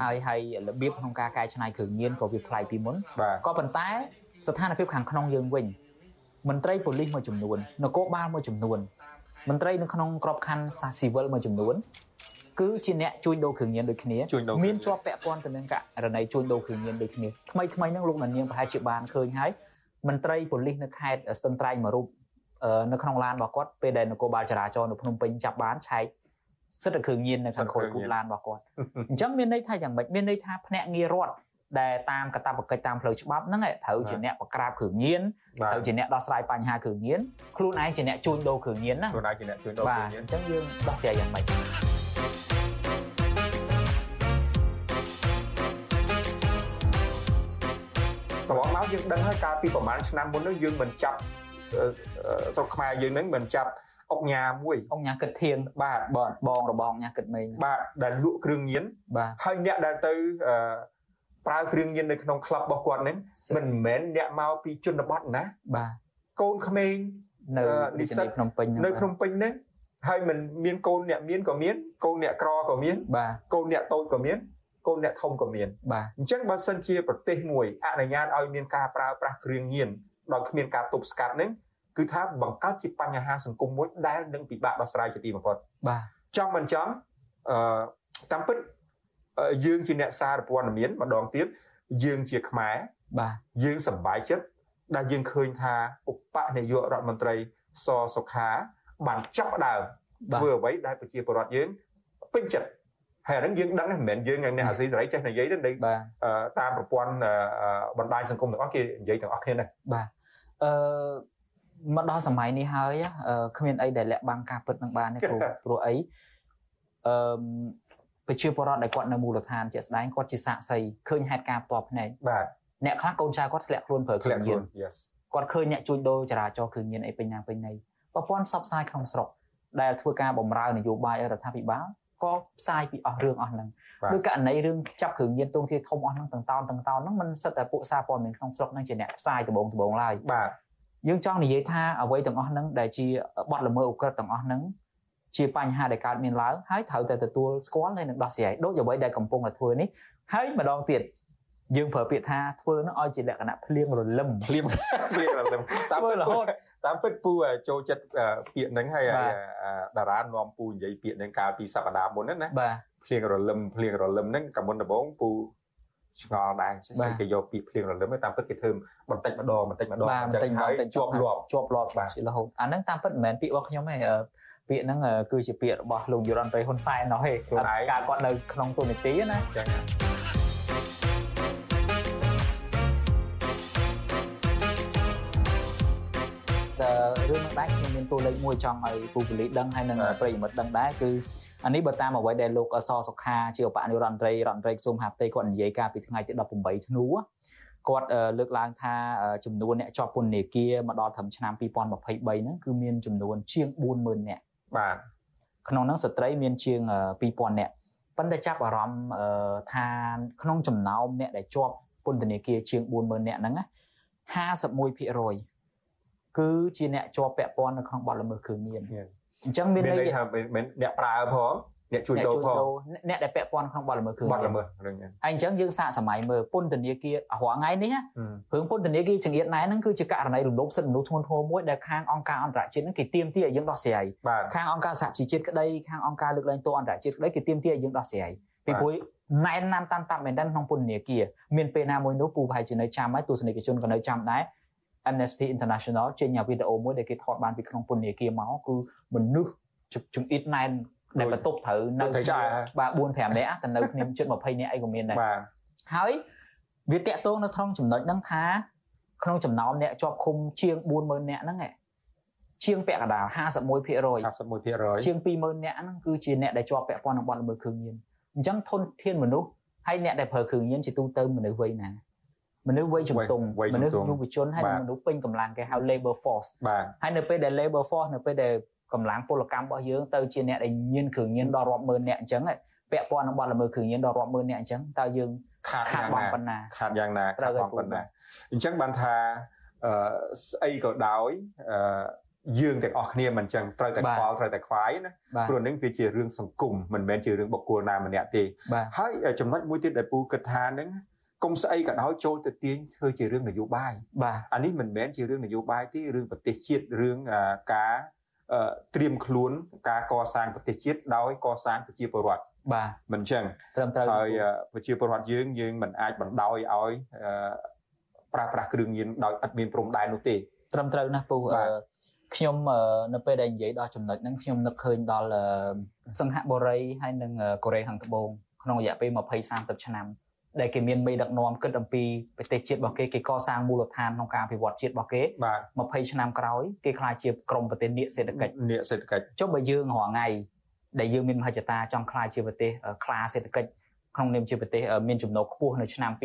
ហើយហើយរបៀបក្នុងការកែច្នៃគ្រឿងញៀនក៏វាប្លែកពីមុនក៏ប៉ុន្តែស្ថានភាពខាងក្នុងយើងវិញមន្ត្រីប៉ូលីសមួយចំនួននគរបាលមួយចំនួនមន្ត្រីនៅក្នុងក្របខ័ណ្ឌសាស៊ីវិលមួយចំនួនគឺជាអ្នកជួញដូរគ្រឿងញៀនដូចគ្នាមានជាប់ពាក់ព័ន្ធទៅនឹងករណីជួញដូរគ្រឿងញៀនដូចគ្នាថ្មីថ្មីហ្នឹងលោកនាងប្រហែលជាបានឃើញហើយមន្ត្រីប៉ូលីសនៅខេត្តស្ទឹងត្រែងមួយរូបនៅក្នុងឡានរបស់គាត់ពេលដែលនគរបាលចរាចរណ៍នៅភ្នំពេញចាប់បានឆែក សិទ្ធិគ្រឿងញៀននៅខាងក្រោយគូឡានរបស់គាត់អញ្ចឹងមានន័យថាយ៉ាងម៉េចមានន័យថាភ្នាក់ងាររដ្ឋដែលតាមកាតព្វកិច្ចតាមផ្លូវច្បាប់ហ្នឹងត្រូវជាអ្នកបង្ក្រាបគ្រឿងញៀនត្រូវជាអ្នកដោះស្រាយបញ្ហាគ្រឿងញៀនខ្លួនឯងជាអ្នកជួញដូរគ្រឿងញៀនណាខ្លួនឯងជាអ្នកជួញដូរគ្រឿងញៀនអញ្ចឹងយើងដោះស្រាយយ៉ាងម៉េចកន្លងមកយើងដឹងហើយកាលពីប្រហែលឆ្នាំមុននោះយើងមិនចាប់ស្រុកខ្មែរយើងនឹងមិនចាប់ អុកញ៉ាមួយអុកញ៉ាគិតធៀងបាទបងបងរបស់ញ៉ាគិតមេងបាទដែលលក់គ្រឿងញៀនបាទហើយអ្នកដែលទៅអឺប្រើគ្រឿងញៀននៅក្នុងក្លឹបរបស់គាត់ហ្នឹងមិនមែនអ្នកមកពីជនបទណាបាទកូនក្មេងនៅនិស្សិតភ្នំពេញនៅភ្នំពេញហ្នឹងហើយមិនមានកូនអ្នកមានក៏មានកូនអ្នកក្រក៏មានបាទកូនអ្នកតូចក៏មានកូនអ្នកធំក៏មានបាទអញ្ចឹងបើសិនជាប្រទេសមួយអនុញ្ញាតឲ្យមានការប្រើប្រាស់គ្រឿងញៀនដោយគ្មានការទប់ស្កាត់ហ្នឹង គឺថាបង្កើតជាបញ្ហាសង្គមមួយដែលនឹងពិបាកដោះស្រាយជាទីបំផុតបាទចង់មិនចង់អឺតាមពិតយើងជាអ្នកសារព័ត៌មានម្ដងទៀតយើងជាខ្មែរបាទយើងសប្បាយចិត្តដែលយើងឃើញថាឧបនាយករដ្ឋមន្ត្រីសសុខាបានចាប់ដើមធ្វើអ្វីដែលប្រជាពលរដ្ឋយើងពេញចិត្តហើយហ្នឹងយើងដឹងមិនមែនយើងអ្នកអាស៊ីសេរីចេះនិយាយទេតាមប្រព័ន្ធបណ្ដាញសង្គមទាំងអស់គេនិយាយទាំងអស់គ្នាដែរបាទអឺ មកដល់សម័យនេះហើយគ្មានអីដែលលាក់បាំងការពិតនឹងបានទេព្រោះព្រោះអីអឺប្រជាពលរដ្ឋដែលគាត់នៅមូលដ្ឋានជាក់ស្ដែងគាត់ជាសាកសីឃើញហេតុការណ៍ផ្ទាល់ភ្នែកបាទអ្នកខ្លះកូនចៅគាត់ធ្លាក់ខ្លួនប្រើគ្រឿងញៀន yes គាត់ឃើញអ្នកជួញដូរចរាចរណ៍គ្រឿងញៀនអីពេញណាពេញណីប្រព័ន្ធផ្សព្វផ្សាយក្នុងស្រុកដែលធ្វើការបំរើនយោបាយរដ្ឋាភិបាលក៏ផ្សាយពីអស់រឿងអស់ហ្នឹងដោយករណីរឿងចាប់គ្រឿងញៀនទងធាធំអស់ហ្នឹងទាំងតោនទាំងតោនហ្នឹងมันសិតតែពួកសារព័ត៌មានក្នុងស្រុកហ្នឹងជាអ្នកផ្សាយដំបងដំបងឡើយបាទ យើងចង់និយាយថាអ្វីទាំងអស់ហ្នឹងដែលជាបទល្មើសឧក្រិដ្ឋទាំងអស់ហ្នឹងជាបញ្ហាដែលកើតមានឡើងហើយត្រូវតែទទួលស្គាល់នៅនឹងដោះស្រាយដូចអ្វីដែលកំពុងតែធ្វើនេះហើយម្ដងទៀតយើងប្រើពាក្យថាធ្វើនោះឲ្យជាលក្ខណៈភ្លៀងរលឹមភ្លៀងភ្លៀងរលឹមតាមរហូតតាមពិតពូចូលចិត្តពាក្យហ្នឹងហើយតារានាំពូនិយាយពាក្យហ្នឹងកាលពីសប្តាហ៍មុនណាបាទភ្លៀងរលឹមភ្លៀងរលឹមហ្នឹងកាលមុនដំបូងពូ ឆ្ងល់ដែរស្អីគេយកពាក្យភ្លៀងរលឹមតាមពិតគេធ្វើបន្តិចម្ដងបន្តិចម្ដងអញ្ចឹងហើយជាប់លាប់ជាប់លាប់បាទរហូតអាហ្នឹងតាមពិតមិនមែនពាក្យរបស់ខ្ញុំទេពាក្យហ្នឹងគឺជាពាក្យរបស់លោកយុរ៉ាន់ប្រេហ៊ុនសែននោះទេការគាត់នៅក្នុងទូនីតិណាចឹ មានតួលេខមួយចង់ឲ្យពូពលីដឹងហើយនឹងប្រិយមិត្តដឹងដែរគឺអានេះបើតាមអ្វីដែលលោកអសសុខាជាឧបនាយករដ្ឋមន្ត្រីរដ្ឋមន្ត្រីក្រសួងមហាផ្ទៃគាត់និយាយកាលពីថ្ងៃទី18ធ្នូគាត់លើកឡើងថាចំនួនអ្នកជាប់ពន្ធនាគារមកដល់ត្រឹមឆ្នាំ2023ហ្នឹងគឺមានចំនួនជាង40000នាក់បាទក្នុងហ្នឹងស្ត្រីមានជាង2000នាក់ប៉ុន្តែចាប់អារម្មណ៍ថាក្នុងចំណោមអ្នកដែលជាប់ពន្ធនាគារជាង40000នាក់ហ្នឹង51% គឺជាអ្នកជាប់ពាក់ព័ន្ធនៅក្នុងបទល្មើសគ្រឿងញៀនអញ្ចឹងមានន័យថាមិនអ្នកប្រើផងអ្នកជួយដូរផងអ្នកដែលពាក់ព័ន្ធក្នុងបទល្មើសគ្រឿងញៀនបទល្មើសរឿងហ្នឹងហើយអញ្ចឹងយើងសាកសម័យមើលពន្ធនាគាររាល់ថ្ងៃនេះរឿងពន្ធនាគារចង្អៀតណែហ្នឹងគឺជាករណីរំលោភសិទ្ធិមនុស្សធ្ងន់ធ្ងរមួយដែលខាងអង្គការអន្តរជាតិហ្នឹងគេទាមទារឲ្យយើងដោះស្រាយខាងអង្គការសហប្រជាជាតិក្តីខាងអង្គការលើកលែងទោសអន្តរជាតិក្តីគេទាមទារឲ្យយើងដោះស្រាយពីព្រោះណែនណានតាន់តាប់មែនតើក្នុងពន្ធនាគារមានពេលណាមួយនោះពូប្រហែលជានៅចាំហើយទស្សនិកជនក៏នៅចាំដែរ Amnesty International ចេញវីដេអូមួយដែលគេថតបានពីក្នុងពន្ធនាគារមកគឺមនុស្សចង្អៀតណែនដែលបន្ទប់ត្រូវនៅបាទ4 5នាក់ទៅនៅគ្នាជិត20នាក់អីក៏មានដែរបាទហើយវាតាក់ទងនៅក្នុងចំណុចហ្នឹងថាក្នុងចំណោមអ្នកជាប់ឃុំជាង40000នាក់ហ្នឹងជាងពាក់កណ្ដាល51% 51%ជាង20000នាក់ហ្នឹងគឺជាអ្នកដែលជាប់ពាក់ព័ន្ធនឹងបទល្មើសគ្រឿងញៀនអញ្ចឹងធនធានមនុស្សហើយអ្នកដែលប្រើគ្រឿងញៀនជាទូទៅមនុស្សវ័យណា មនុស្សវ័យជំទង់មនុស្សយុវជនហើយមនុស្សពេញកម្លាំងគេហៅ labor force ហើយនៅពេលដែល labor force នៅពេលដែលកម្លាំងពលកម្មរបស់យើងទៅជាអ្នកដែលញៀនគ្រឿងញៀនដល់រាប់ម៉ឺនអ្នកអញ្ចឹងពាក់ព័ន្ធនឹងបទល្មើសគ្រឿងញៀនដល់រាប់ម៉ឺនអ្នកអញ្ចឹងតើយើងខាតយ៉ាងណាប៉ុណ្ណាខាតយ៉ាងណាខាតបងប៉ុណ្ណាអញ្ចឹងបានថាអឺស្អីក៏ដោយអឺយើងទាំងអស់គ្នាមិនចឹងត្រូវតែខ្វល់ត្រូវតែខ្វាយណាព្រោះនឹងវាជារឿងសង្គមមិនមែនជារឿងបុគ្គលណាម្នាក់ទេហើយចំណុចមួយទៀតដែលពូគិតថានឹង គុំស្អីក៏ដោយចូលទៅទាញធ្វើជារឿងនយោបាយបាទអានេះមិនមែនជារឿងនយោបាយទេរឿងប្រទេសជាតិរឿងការត្រៀមខ្លួនការកសាងប្រទេសជាតិដោយកសាងប្រជាពលរដ្ឋបាទមិនចឹងត្រឹមត្រូវហើយប្រជាពលរដ្ឋយើងយើងមិនអាចបណ្ដោយឲ្យប្រើប្រាស់គ្រឿងញៀនដោយឥតមានព្រំដែននោះទេត្រឹមត្រូវណាស់ពូខ្ញុំនៅពេលដែលនិយាយដល់ចំណុចហ្នឹងខ្ញុំនឹកឃើញដល់សង្ហបុរីហើយនិងកូរ៉េខាងត្បូងក្នុងរយៈពេល20 30ឆ្នាំ ដែលគេមានមេដឹកនាំគិតអំពីប្រទេសជាតិរបស់គេគេកសាងមូលដ្ឋានក្នុងការអភិវឌ្ឍជាតិរបស់គេ20ឆ្នាំក្រោយគេក្លាយជាក្រមប្រទេសនាគសេដ្ឋកិច្ចនាគសេដ្ឋកិច្ចចុះបើយើងរាល់ថ្ងៃដែលយើងមានមហិច្ឆតាចង់ក្លាយជាប្រទេសខ្លាសេដ្ឋកិច្ចក្នុងនាមជាប្រទេសមានចំណូលខ្ពស់នៅឆ្នាំ2050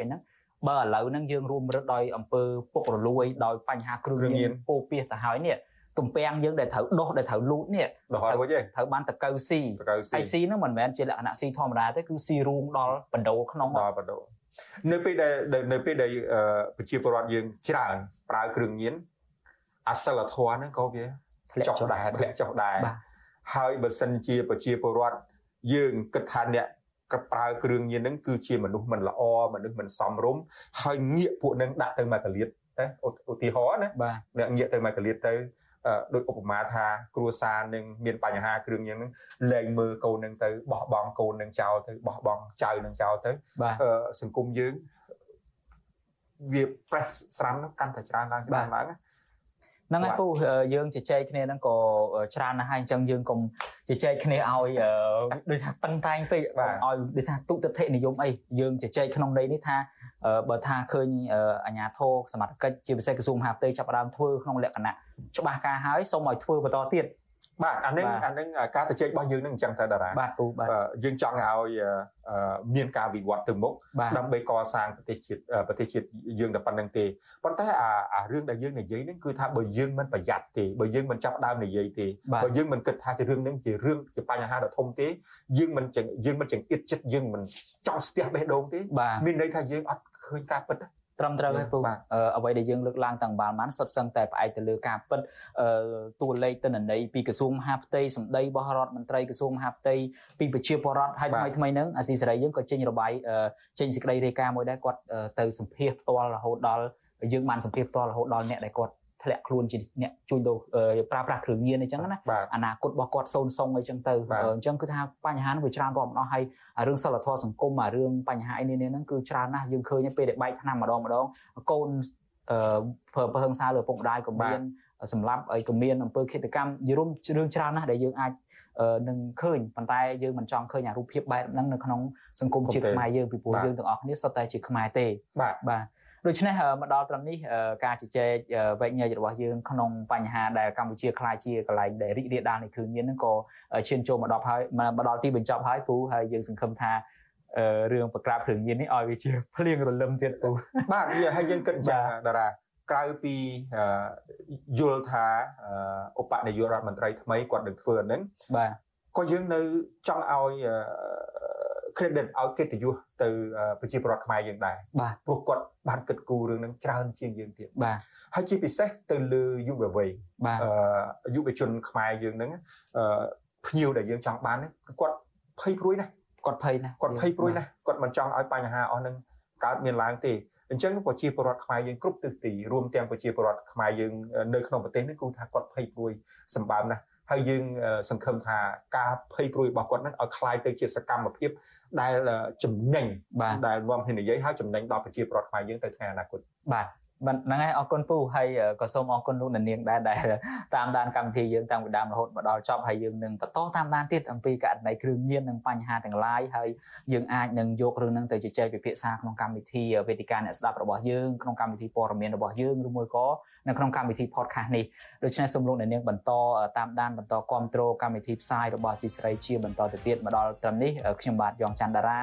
អីហ្នឹងបើឥឡូវហ្នឹងយើងរួមរឹតដោយអំពើពុករលួយដោយបញ្ហាគ្រឿងញៀនពោពេសទៅហើយនេះ ទំពាំងយើងដែលត្រូវដុសដែលត្រូវលូតនេះដុសឲ្យរួចទេត្រូវបានតកៅស៊ីតកៅស៊ីហើយស៊ីហ្នឹងមិនមែនជាលក្ខណៈស៊ីធម្មតាទេគឺស៊ីរួមដល់បណ្ដោក្នុងដល់បណ្ដោនៅពេលដែលនៅពេលដែលប្រជាពលរដ្ឋយើងច្រើនប្រើគ្រឿងញៀនអសិលធម៌ហ្នឹងក៏វាចុះដែរធ្លាក់ចុះដែរហើយបើសិនជាប្រជាពលរដ្ឋយើងគិតថាអ្នកកប្រើគ្រឿងញៀនហ្នឹងគឺជាមនុស្សមិនល្អមនុស្សមិនសមរម្យហើយងាកពួកនឹងដាក់ទៅមកកលៀតណាឧទាហរណ៍ណាអ្នកងាកទៅមកកលៀតទៅ ដោយឧបមាថាគ្រួសារនឹងមានបញ្ហាគ្រឿងញៀននឹងលែងមើលកូននឹងទៅបោះបង់កូននឹងចោលទៅបោះបង់ចៅនឹងចោលទៅសង្គមយើងវាប្រេះស្រាំកាន់តែច្រើនឡើងច្រើនឡើងហ្នឹងហើយពូយើងជជែកគ្នាហ្នឹងក៏ច្រើនណាស់ហើយអញ្ចឹងយើងកុំជជែកគ្នាឲ្យដូចថាតឹងតែងពេកឲ្យដូចថាទុតិធិនិយមអីយើងជជែកក្នុងន័យនេះថាបើថាឃើញអាជ្ញាធរសមត្ថកិច្ចជាពិសេសក្រសួងមហាផ្ទៃចាប់ផ្ដើមធ្វើក្នុងលក្ខណៈ ច្បាស់ការហើយសូមឲ្យធ្វើបន្តទៀតបាទអានឹងអានឹងការទៅជែករបស់យើងនឹងអញ្ចឹងទៅតារាបាទពូបាទយើងចង់ឲ្យមានការវិវត្តទៅមុខដើម្បីកសាងប្រទេសជាតិប្រទេសជាតិយើងតែប៉ុណ្្នឹងទេប៉ុន្តែអាអារឿងដែលយើងនិយាយហ្នឹងគឺថាបើយើងមិនប្រយ័ត្នទេបើយើងមិនចាប់ដើមនិយាយទេបើយើងមិនគិតថាជារឿងហ្នឹងជារឿងជាបញ្ហាដ៏ធំទេយើងមិនយើងមិនចង្អៀតចិត្តយើងមិនចង់ស្ទះបេះដូងទេមានន័យថាយើងអត់ឃើញការពិតទេ ត្រឹមត្រូវហើយពូអ្វីដែលយើងលើកឡើងតាំងបានបានសុទ្ធសឹងតែផ្អែកទៅលើការពិតតួលេខទិន្នន័យពីក្រសួងមហាផ្ទៃសម្ដីរបស់រដ្ឋមន្ត្រីក្រសួងមហាផ្ទៃពីប្រជាពលរដ្ឋហើយថ្មីថ្មីហ្នឹងអាស៊ីសេរីយើងក៏ចេញរបាយចេញសេចក្តីរាយការណ៍មួយដែរគាត់ទៅសម្ភាសផ្ទាល់រហូតដល់យើងបានសម្ភាសផ្ទាល់រហូតដល់អ្នកដែលគាត់ ធ្លាក់ខ្លួនជាអ្នកជួញដូរប្រើប្រាស់គ្រឿងញៀនអីចឹងណាអនាគតរបស់គាត់សូនសុងអីចឹងទៅអញ្ចឹងគឺថាបញ្ហានោះវាច្រើនរាប់មិនអស់ហើយរឿងសិលធម៌សង្គមអារឿងបញ្ហាអីនេះហ្នឹងគឺច្រើនណាស់យើងឃើញពេលដែលបែកឆ្នាំម្ដងម្ដងកូនអឺប្រើប្រហឹងសារលើពុកម្ដាយក៏មានសម្រាប់អីក៏មានអំពើឃាតកម្មយរួមរឿងច្រើនណាស់ដែលយើងអាចនឹងឃើញប៉ុន្តែយើងមិនចង់ឃើញអារូបភាពបែបហ្នឹងនៅក្នុងសង្គមជាតិខ្មែរយើងពីព្រោះយើងទាំងអស់គ្នាសុទ្ធតែជាខ្មែរទេបាទបាទ ដូច្នេះមកដល់ត្រឹមនេះការជជែកវែកញែករបស់យើងក្នុងបញ្ហាដែលកម្ពុជាខ្លាចជាកន្លែងដែលរីករាលដាលនៃគ្រឿងញៀនហ្នឹងក៏ឈានចូលមកដល់ហើយមកដល់ទីបញ្ចប់ហើយពូហើយយើងសង្ឃឹមថារឿងប្រក្រាបគ្រឿងញៀននេះឲ្យវាជាភ្លៀងរលឹមទៀតពូបាទហើយយើងគិតចាតារាក្រៅពីយល់ថាឧបនាយករដ្ឋមន្ត្រីថ្មីគាត់នឹងធ្វើអាហ្នឹងបាទក៏យើងនៅចង់ឲ្យ credit ឲ្យកិត្តិយសទៅប្រជាពលរដ្ឋខ្មែរយើងដែរបាទព្រោះគាត់បានគិតគូររឿងហ្នឹងច្រើនជាងយើងទៀតបាទហើយជាពិសេសទៅលើយុវវ័យបាទយុវជនខ្មែរយើងហ្នឹងភ្ញៀវដែលយើងចង់បានគឺគាត់ភ័យព្រួយណាស់គាត់ភ័យណាស់គាត់ភ័យព្រួយណាស់គាត់មិនចង់ឲ្យបញ្ហាអស់ហ្នឹងកើតមានឡើងទេអញ្ចឹងប្រជាពលរដ្ឋខ្មែរយើងគ្រប់ទិសទីរួមទាំងប្រជាពលរដ្ឋខ្មែរយើងនៅក្នុងប្រទេសនេះគឺថាគាត់ភ័យព្រួយសម្បើមណាស់ ហើយយើងសង្ឃឹមថាការភ័យព្រួយរបស់គាត់នឹងឲ្យคล้ายទៅជាសកម្មភាពដែលចំណេញដែលនាំគ្នានិយាយហើយចំណេញដល់ប្រជាពលរដ្ឋខ្មែរយើងទៅថ្ងៃអនាគតបាទ ហ្នឹងហើយអរគុណពូហើយក៏សូមអរគុណលោកនាងដែរដែលតាមដានកម្មវិធីយើងតាំងពីដើមរហូតមកដល់ចប់ហើយយើងនឹងបន្តតាមដានទៀតអំពីករណីគ្រឿងញៀននិងបញ្ហាទាំងឡាយហើយយើងអាចនឹងយករឿងហ្នឹងទៅជជែកពិភាក្សាក្នុងកម្មវិធីវេទិកាអ្នកស្ដាប់របស់យើងក្នុងកម្មវិធីព័ត៌មានរបស់យើងឬមួយក៏នៅក្នុងកម្មវិធី podcast នេះដូច្នេះសូមលោកនាងបន្តតាមដានបន្តគ្រប់គ្រងកម្មវិធីផ្សាយរបស់ស៊ីស្រីជាបន្តទៅទៀតមកដល់ត្រឹមនេះខ្ញុំបាទយ៉ងច័ន្ទតារា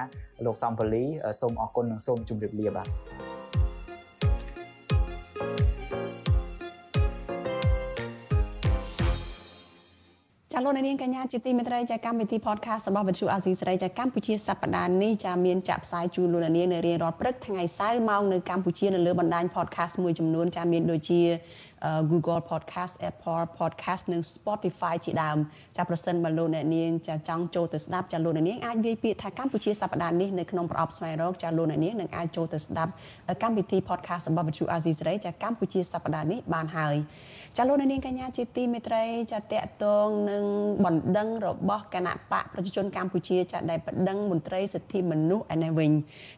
លោកសំពលីសូមអរគុណនិងសូមជម្រាបលាបាទ ចាលោកនាងកញ្ញាជាទីមេត្រីចាកម្មវិធី podcast របស់វិទ្យុអាស៊ីសេរីចាកម្ពុជាសប្តាហ៍នេះចាមានចាក់ផ្សាយជូនលោកនាងនៅរៀងរាល់ព្រឹកថ្ងៃសៅរ៍ម៉ោងនៅកម្ពុជានៅលើបណ្ដាញ podcast មួយចំនួនចាមានដូចជា Google Podcast Apple Podcast និង Spotify ជាដើមចាប្រសិនបើលោកអ្នកនាងចាចង់ចូលទៅស្ដាប់ចាលោកអ្នកនាងអាចវាយពាក្យថាកម្ពុជាសប្តាហ៍នេះនៅក្នុងប្រអប់ស្វែងរកចាលោកអ្នកនាងនឹងអាចចូលទៅស្ដាប់កម្មវិធី podcast របស់វិទ្យុអាស៊ីសេរីចាកម្ពុជាសប្តាហ៍នេះបានហើយចាលោកនាងកញ្ញាជាទីមេត្រីចាតកតងនឹងបណ្ដឹងរបស់គណៈបកប្រជាជនកម្ពុជាចាដែលបណ្ដឹងមន្ត្រីសិទ្ធិមនុស្សឯនេះវិញ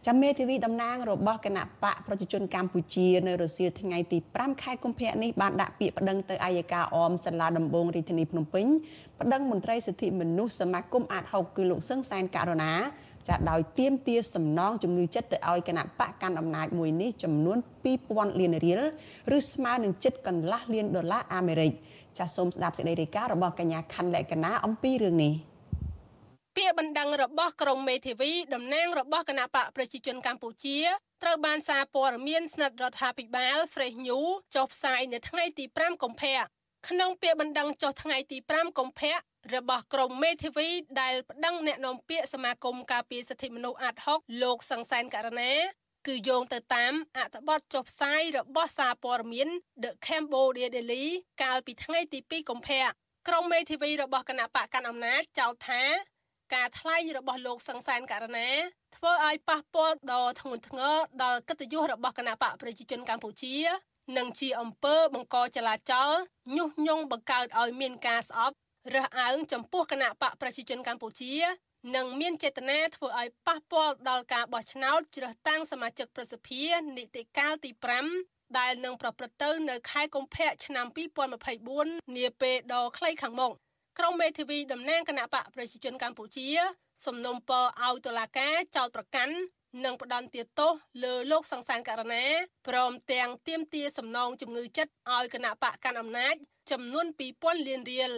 ចាមេធាវីតំណាងរបស់គណៈបកប្រជាជនកម្ពុជា នៅរសៀលថ្ងៃទី5ខែកុម្ភៈនេះបានដាក់ពាក្យប្តឹងទៅអัยការអមសាលាដំបងរាជធានីភ្នំពេញប្តឹងមន្ត្រីសិទ្ធិមនុស្សសមាគមអាត6គឺលោកសឹងសែនករណាចាដោយទៀមទាសំណងជំងឺចិត្តទៅឲ្យគណៈបកកាន់អំណាចមួយនេះចំនួន2000លានរៀលឬស្មើនឹងជិតកន្លះលានដុល្លារអាមេរិកចាសសូមស្ដាប់សេចក្តីរាយការណ៍របស់កញ្ញាខាន់លក្ខណាអំពីរឿងនេះពាក្យបណ្ដឹងរបស់ក្រមមេធាវីតំណាងរបស់គណៈបកប្រជាជនកម្ពុជា ត្រូវបានសារព័ត៌មានស្និទ្ធរដ្ឋាភិបាល Fresh News ចុះផ្សាយនៅថ្ងៃទី5កុម្ភៈក្នុងពាក្យបណ្ដឹងចុះថ្ងៃទី5កុម្ភៈរបស់ក្រមមេធាវីដែលប្តឹងអ្នកនាំពាក្យសមាគមការពារសិទ្ធិមនុស្សអាត់ហុកលោកសង្សានករណាគឺយោងទៅតាមអត្ថបទចុះផ្សាយរបស់សារព័ត៌មាន The Cambodia Daily កាលពីថ្ងៃទី2កុម្ភៈក្រមមេធាវីរបស់គណៈបកកណ្ដាលអំណាចចោទថា ការថ្លែងរបស់លោកសង្សានករណា ធ្វើឲ្យប៉ះពាល់ដល់ធ្ងន់ធ្ងរដល់កិត្តិយសរបស់គណៈបកប្រជាជនកម្ពុជានិងជាអំពើបង្កចលាចលញុះញង់បង្កើតឲ្យមានការស្អប់រើសអើងចំពោះគណៈបកប្រជាជនកម្ពុជា និងមានចេតនាធ្វើឲ្យប៉ះពាល់ដល់ការបោះឆ្នោតជ្រើសតាំងសមាជិកប្រសិទ្ធិនីតិកាលទី5ដែលនឹងប្រព្រឹត្តទៅនៅខែកុម្ភៈឆ្នាំ2024នាពេលដ៏ខ្លីខាងមុខក្រមមេធាវីតំណាងគណៈបកប្រជាជនកម្ពុជា សំណុំពរឲ្យតុលាការចោទប្រកាន់និងផ្ដន្ទាទោសលើលោកសង្សានករណាព្រមទាំងទាមទារសំណងជំងឺចិត្តឲ្យគណៈបកកាន់អំណាចចំនួន2000លានរៀល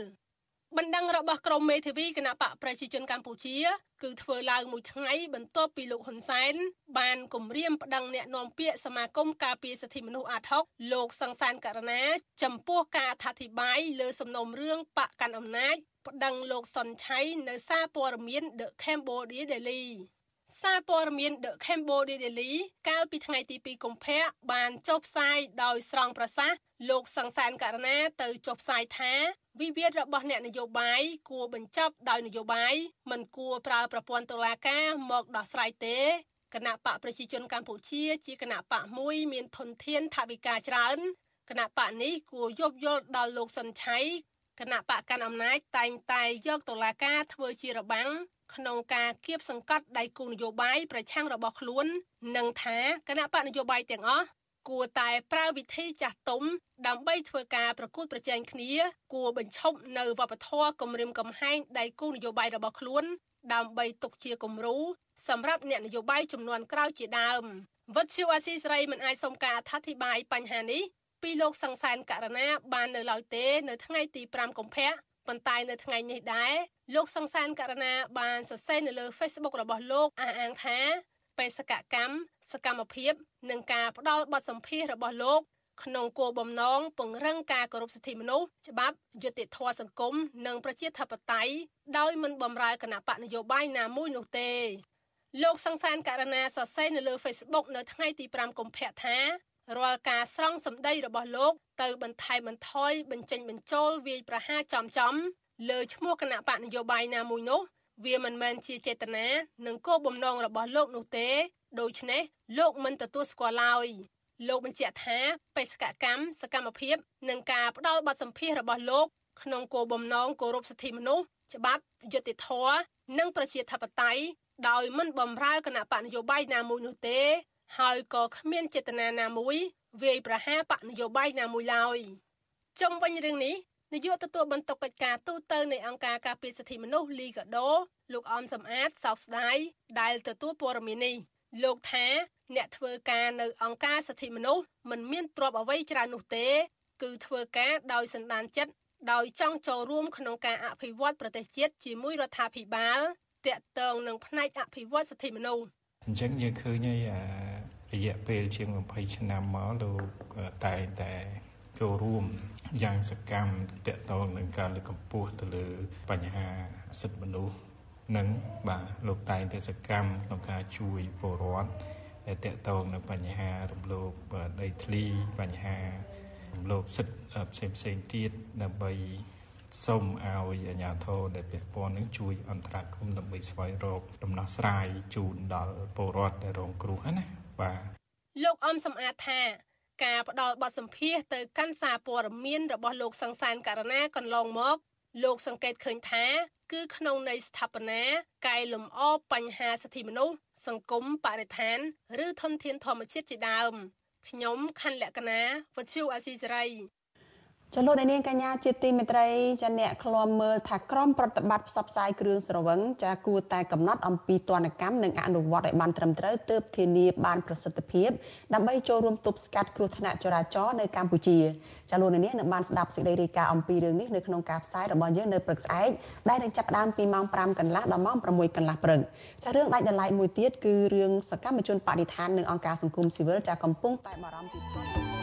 បណ្ដឹងរបស់ក្រមមេធាវីគណៈបកប្រជាជនកម្ពុជា គឺធ្វើឡើងមួយថ្ងៃបន្ទាប់ពីលោកហ៊ុនសែនបានគម្រាមប្តឹងអ្នកនាំពាក្យសមាគមការពារសិទ្ធិមនុស្សអាត់ហុកលោកសង្សានករណា ចំពោះការអធិប្បាយលើសំណុំរឿងបកកាន់អំណាចប្តឹងលោកសុនឆៃនៅសារព័ត៌មាន The Cambodia Daily សារព័ត៌មាន The Cambodia Daily កាលពីថ្ងៃទី2កុម្ភៈបានចុះផ្សាយដោយស្រង់ប្រសាសន៍លោកសង្សានករណាទៅចុះផ្សាយថាវិវាទរបស់អ្នកនយោបាយគួរបញ្ចប់ដោយនយោបាយមិនគួរប្រើប្រព័ន្ធតុលាការមកដោះស្រាយទេគណៈបកប្រជាជនកម្ពុជាជាគណៈបកមួយមានធនធានថវិកាច្រើនគណៈបកនេះគួរយោគយល់ដល់លោកសុនឆៃគណៈបកកាន់អំណាចតែងតែយកតុលាការធ្វើជារបាំង ក្នុងការគៀបសង្កត់ដៃគូនយោបាយប្រឆាំងរបស់ខ្លួន និងថាគណៈបកនយោបាយទាំងអស់គួរតែប្រើវិធីចាស់ទុំដើម្បីធ្វើការប្រកួតប្រជែងគ្នា គួរបញ្ឈប់នៅវប្បធម៌គំរាមកំហែងដៃគូនយោបាយរបស់ខ្លួន ដើម្បីទុកជាគំរូសម្រាប់អ្នកនយោបាយចំនួនក្រោយជាដើមវត្តជាអាស៊ីសេរីមិនអាចសុំការអធិប្បាយបញ្ហានេះពីលោកសង្សានករណាបាននៅឡើយទេ នៅថ្ងៃទី5កុម្ភៈ ប៉ុន្តែនៅថ្ងៃនេះដែរលោកសង្សានករណាបានសរសេរនៅលើ Facebook របស់លោកអះអាងថាបេសកកម្មសកម្មភាពនិងការផ្ដល់បទសម្ភាសរបស់លោកក្នុងគោលបំណងពង្រឹងការគោរពសិទ្ធិមនុស្សច្បាប់យុត្តិធម៌សង្គមនិងប្រជាធិបតេយ្យដោយមិនបំរើគណៈបកនយោបាយណាមួយនោះទេលោកសង្សានករណាសរសេរនៅលើ Facebook នៅថ្ងៃទី5កុម្ភៈថា រាល់ការស្រង់សម្ដីរបស់លោក ទៅបន្ថែមបន្ថយបញ្ចេញបញ្ចូលវាយប្រហារចំចំលើឈ្មោះគណៈបកនយោបាយណាមួយនោះ វាមិនមែនជាចេតនានិងគោលបំណងរបស់លោកនោះទេដូច្នេះលោកមិនទទួលស្គាល់ឡើយលោកបញ្ជាក់ថាបេសកកម្មសកម្មភាពនិងការផ្ដាល់បទសម្ភាសរបស់លោកក្នុងគោលបំណងគោរពសិទ្ធិមនុស្សច្បាប់យុត្តិធម៌និងប្រជាធិបតេយ្យដោយមិនបំរើគណៈបកនយោបាយណាមួយនោះទេ ហើយក៏គ្មានចេតនាណាមួយវាយប្រហារបកនយោបាយណាមួយឡើយចំវិញរឿងនេះនាយកទទួលបន្ទុកកិច្ចការទូតនៃអង្គការការពារសិទ្ធិមនុស្សលីកាដូលោកអមសំអាតសោកស្ដាយដែលទទួលព័ត៌មាននេះលោកថាអ្នកធ្វើការនៅអង្គការសិទ្ធិមនុស្សមិនមានទ្រព្យអ្វីច្រើននោះទេ គឺធ្វើការដោយសន្តានចិត្តដោយចង់ចូលរួមក្នុងការអភិវឌ្ឍប្រទេសជាតិជាមួយរដ្ឋាភិបាលតាក់ទងនឹងផ្នែកអភិវឌ្ឍសិទ្ធិមនុស្សអញ្ចឹងយើងឃើញហើយ រយៈពេលជាង20ឆ្នាំមកលោកតែងតែចូលរួមយ៉ាងសកម្មតកតងនឹងការលើកកម្ពស់ទៅលើបញ្ហាសិទ្ធិមនុស្សនិងបាទលោកតែងតែសកម្មក្នុងការជួយពលរដ្ឋដែលតកតងនឹងបញ្ហារំលោភដីធ្លីបញ្ហារំលោភសិទ្ធិផ្សេងផ្សេងទៀតដើម្បីសូមឲ្យអាជ្ញាធរដែលពាក់ព័ន្ធនឹងជួយអន្តរាគមន៍ដើម្បីស្វែងរកដំណោះស្រាយជូនដល់ពលរដ្ឋដែលរងគ្រោះណា បាទលោកអំសំអាតថាការផ្ដល់បទសម្ភាសទៅកាន់សារព័ត៌មានរបស់លោកសង្សានករណាកន្លងមក លោកសង្កេតឃើញថា គឺក្នុងន័យស្ថាបនាកែលម្អបញ្ហាសិទ្ធិមនុស្សសង្គមបរិស្ថាន ឬធនធានធម្មជាតិជាដើមខ្ញុំខណ្ឌលក្ខណាវុទ្ធុអាស៊ីសេរី ចលនានាងកញ្ញាជាទីមេត្រីចាអ្នកឃ្លាំមើលថាក្រមប្រតិបត្តិផ្សព្វផ្សាយគ្រឿងស្រវឹងចាគួរតែកំណត់អំពីទណ្ឌកម្មនិងអនុវត្តឲ្យបានត្រឹមត្រូវទើបធានាបានប្រសិទ្ធភាពដើម្បីចូលរួមទប់ស្កាត់គ្រោះថ្នាក់ចរាចរណ៍នៅកម្ពុជាចាលោកនាងនឹងបានស្ដាប់សេចក្តីរាយការណ៍អំពីរឿងនេះនៅក្នុងការផ្សាយរបស់យើងនៅព្រឹកស្អែកដែលនឹងចាប់ផ្ដើមពីម៉ោង5កន្លះដល់ម៉ោង6កន្លះព្រឹកចារឿងដាច់ដライមួយទៀតគឺរឿងសកម្មជនបដិឋាននិងអង្គការសង្គមស៊ីវិលចាកំពុងតែបារម្ភពីផល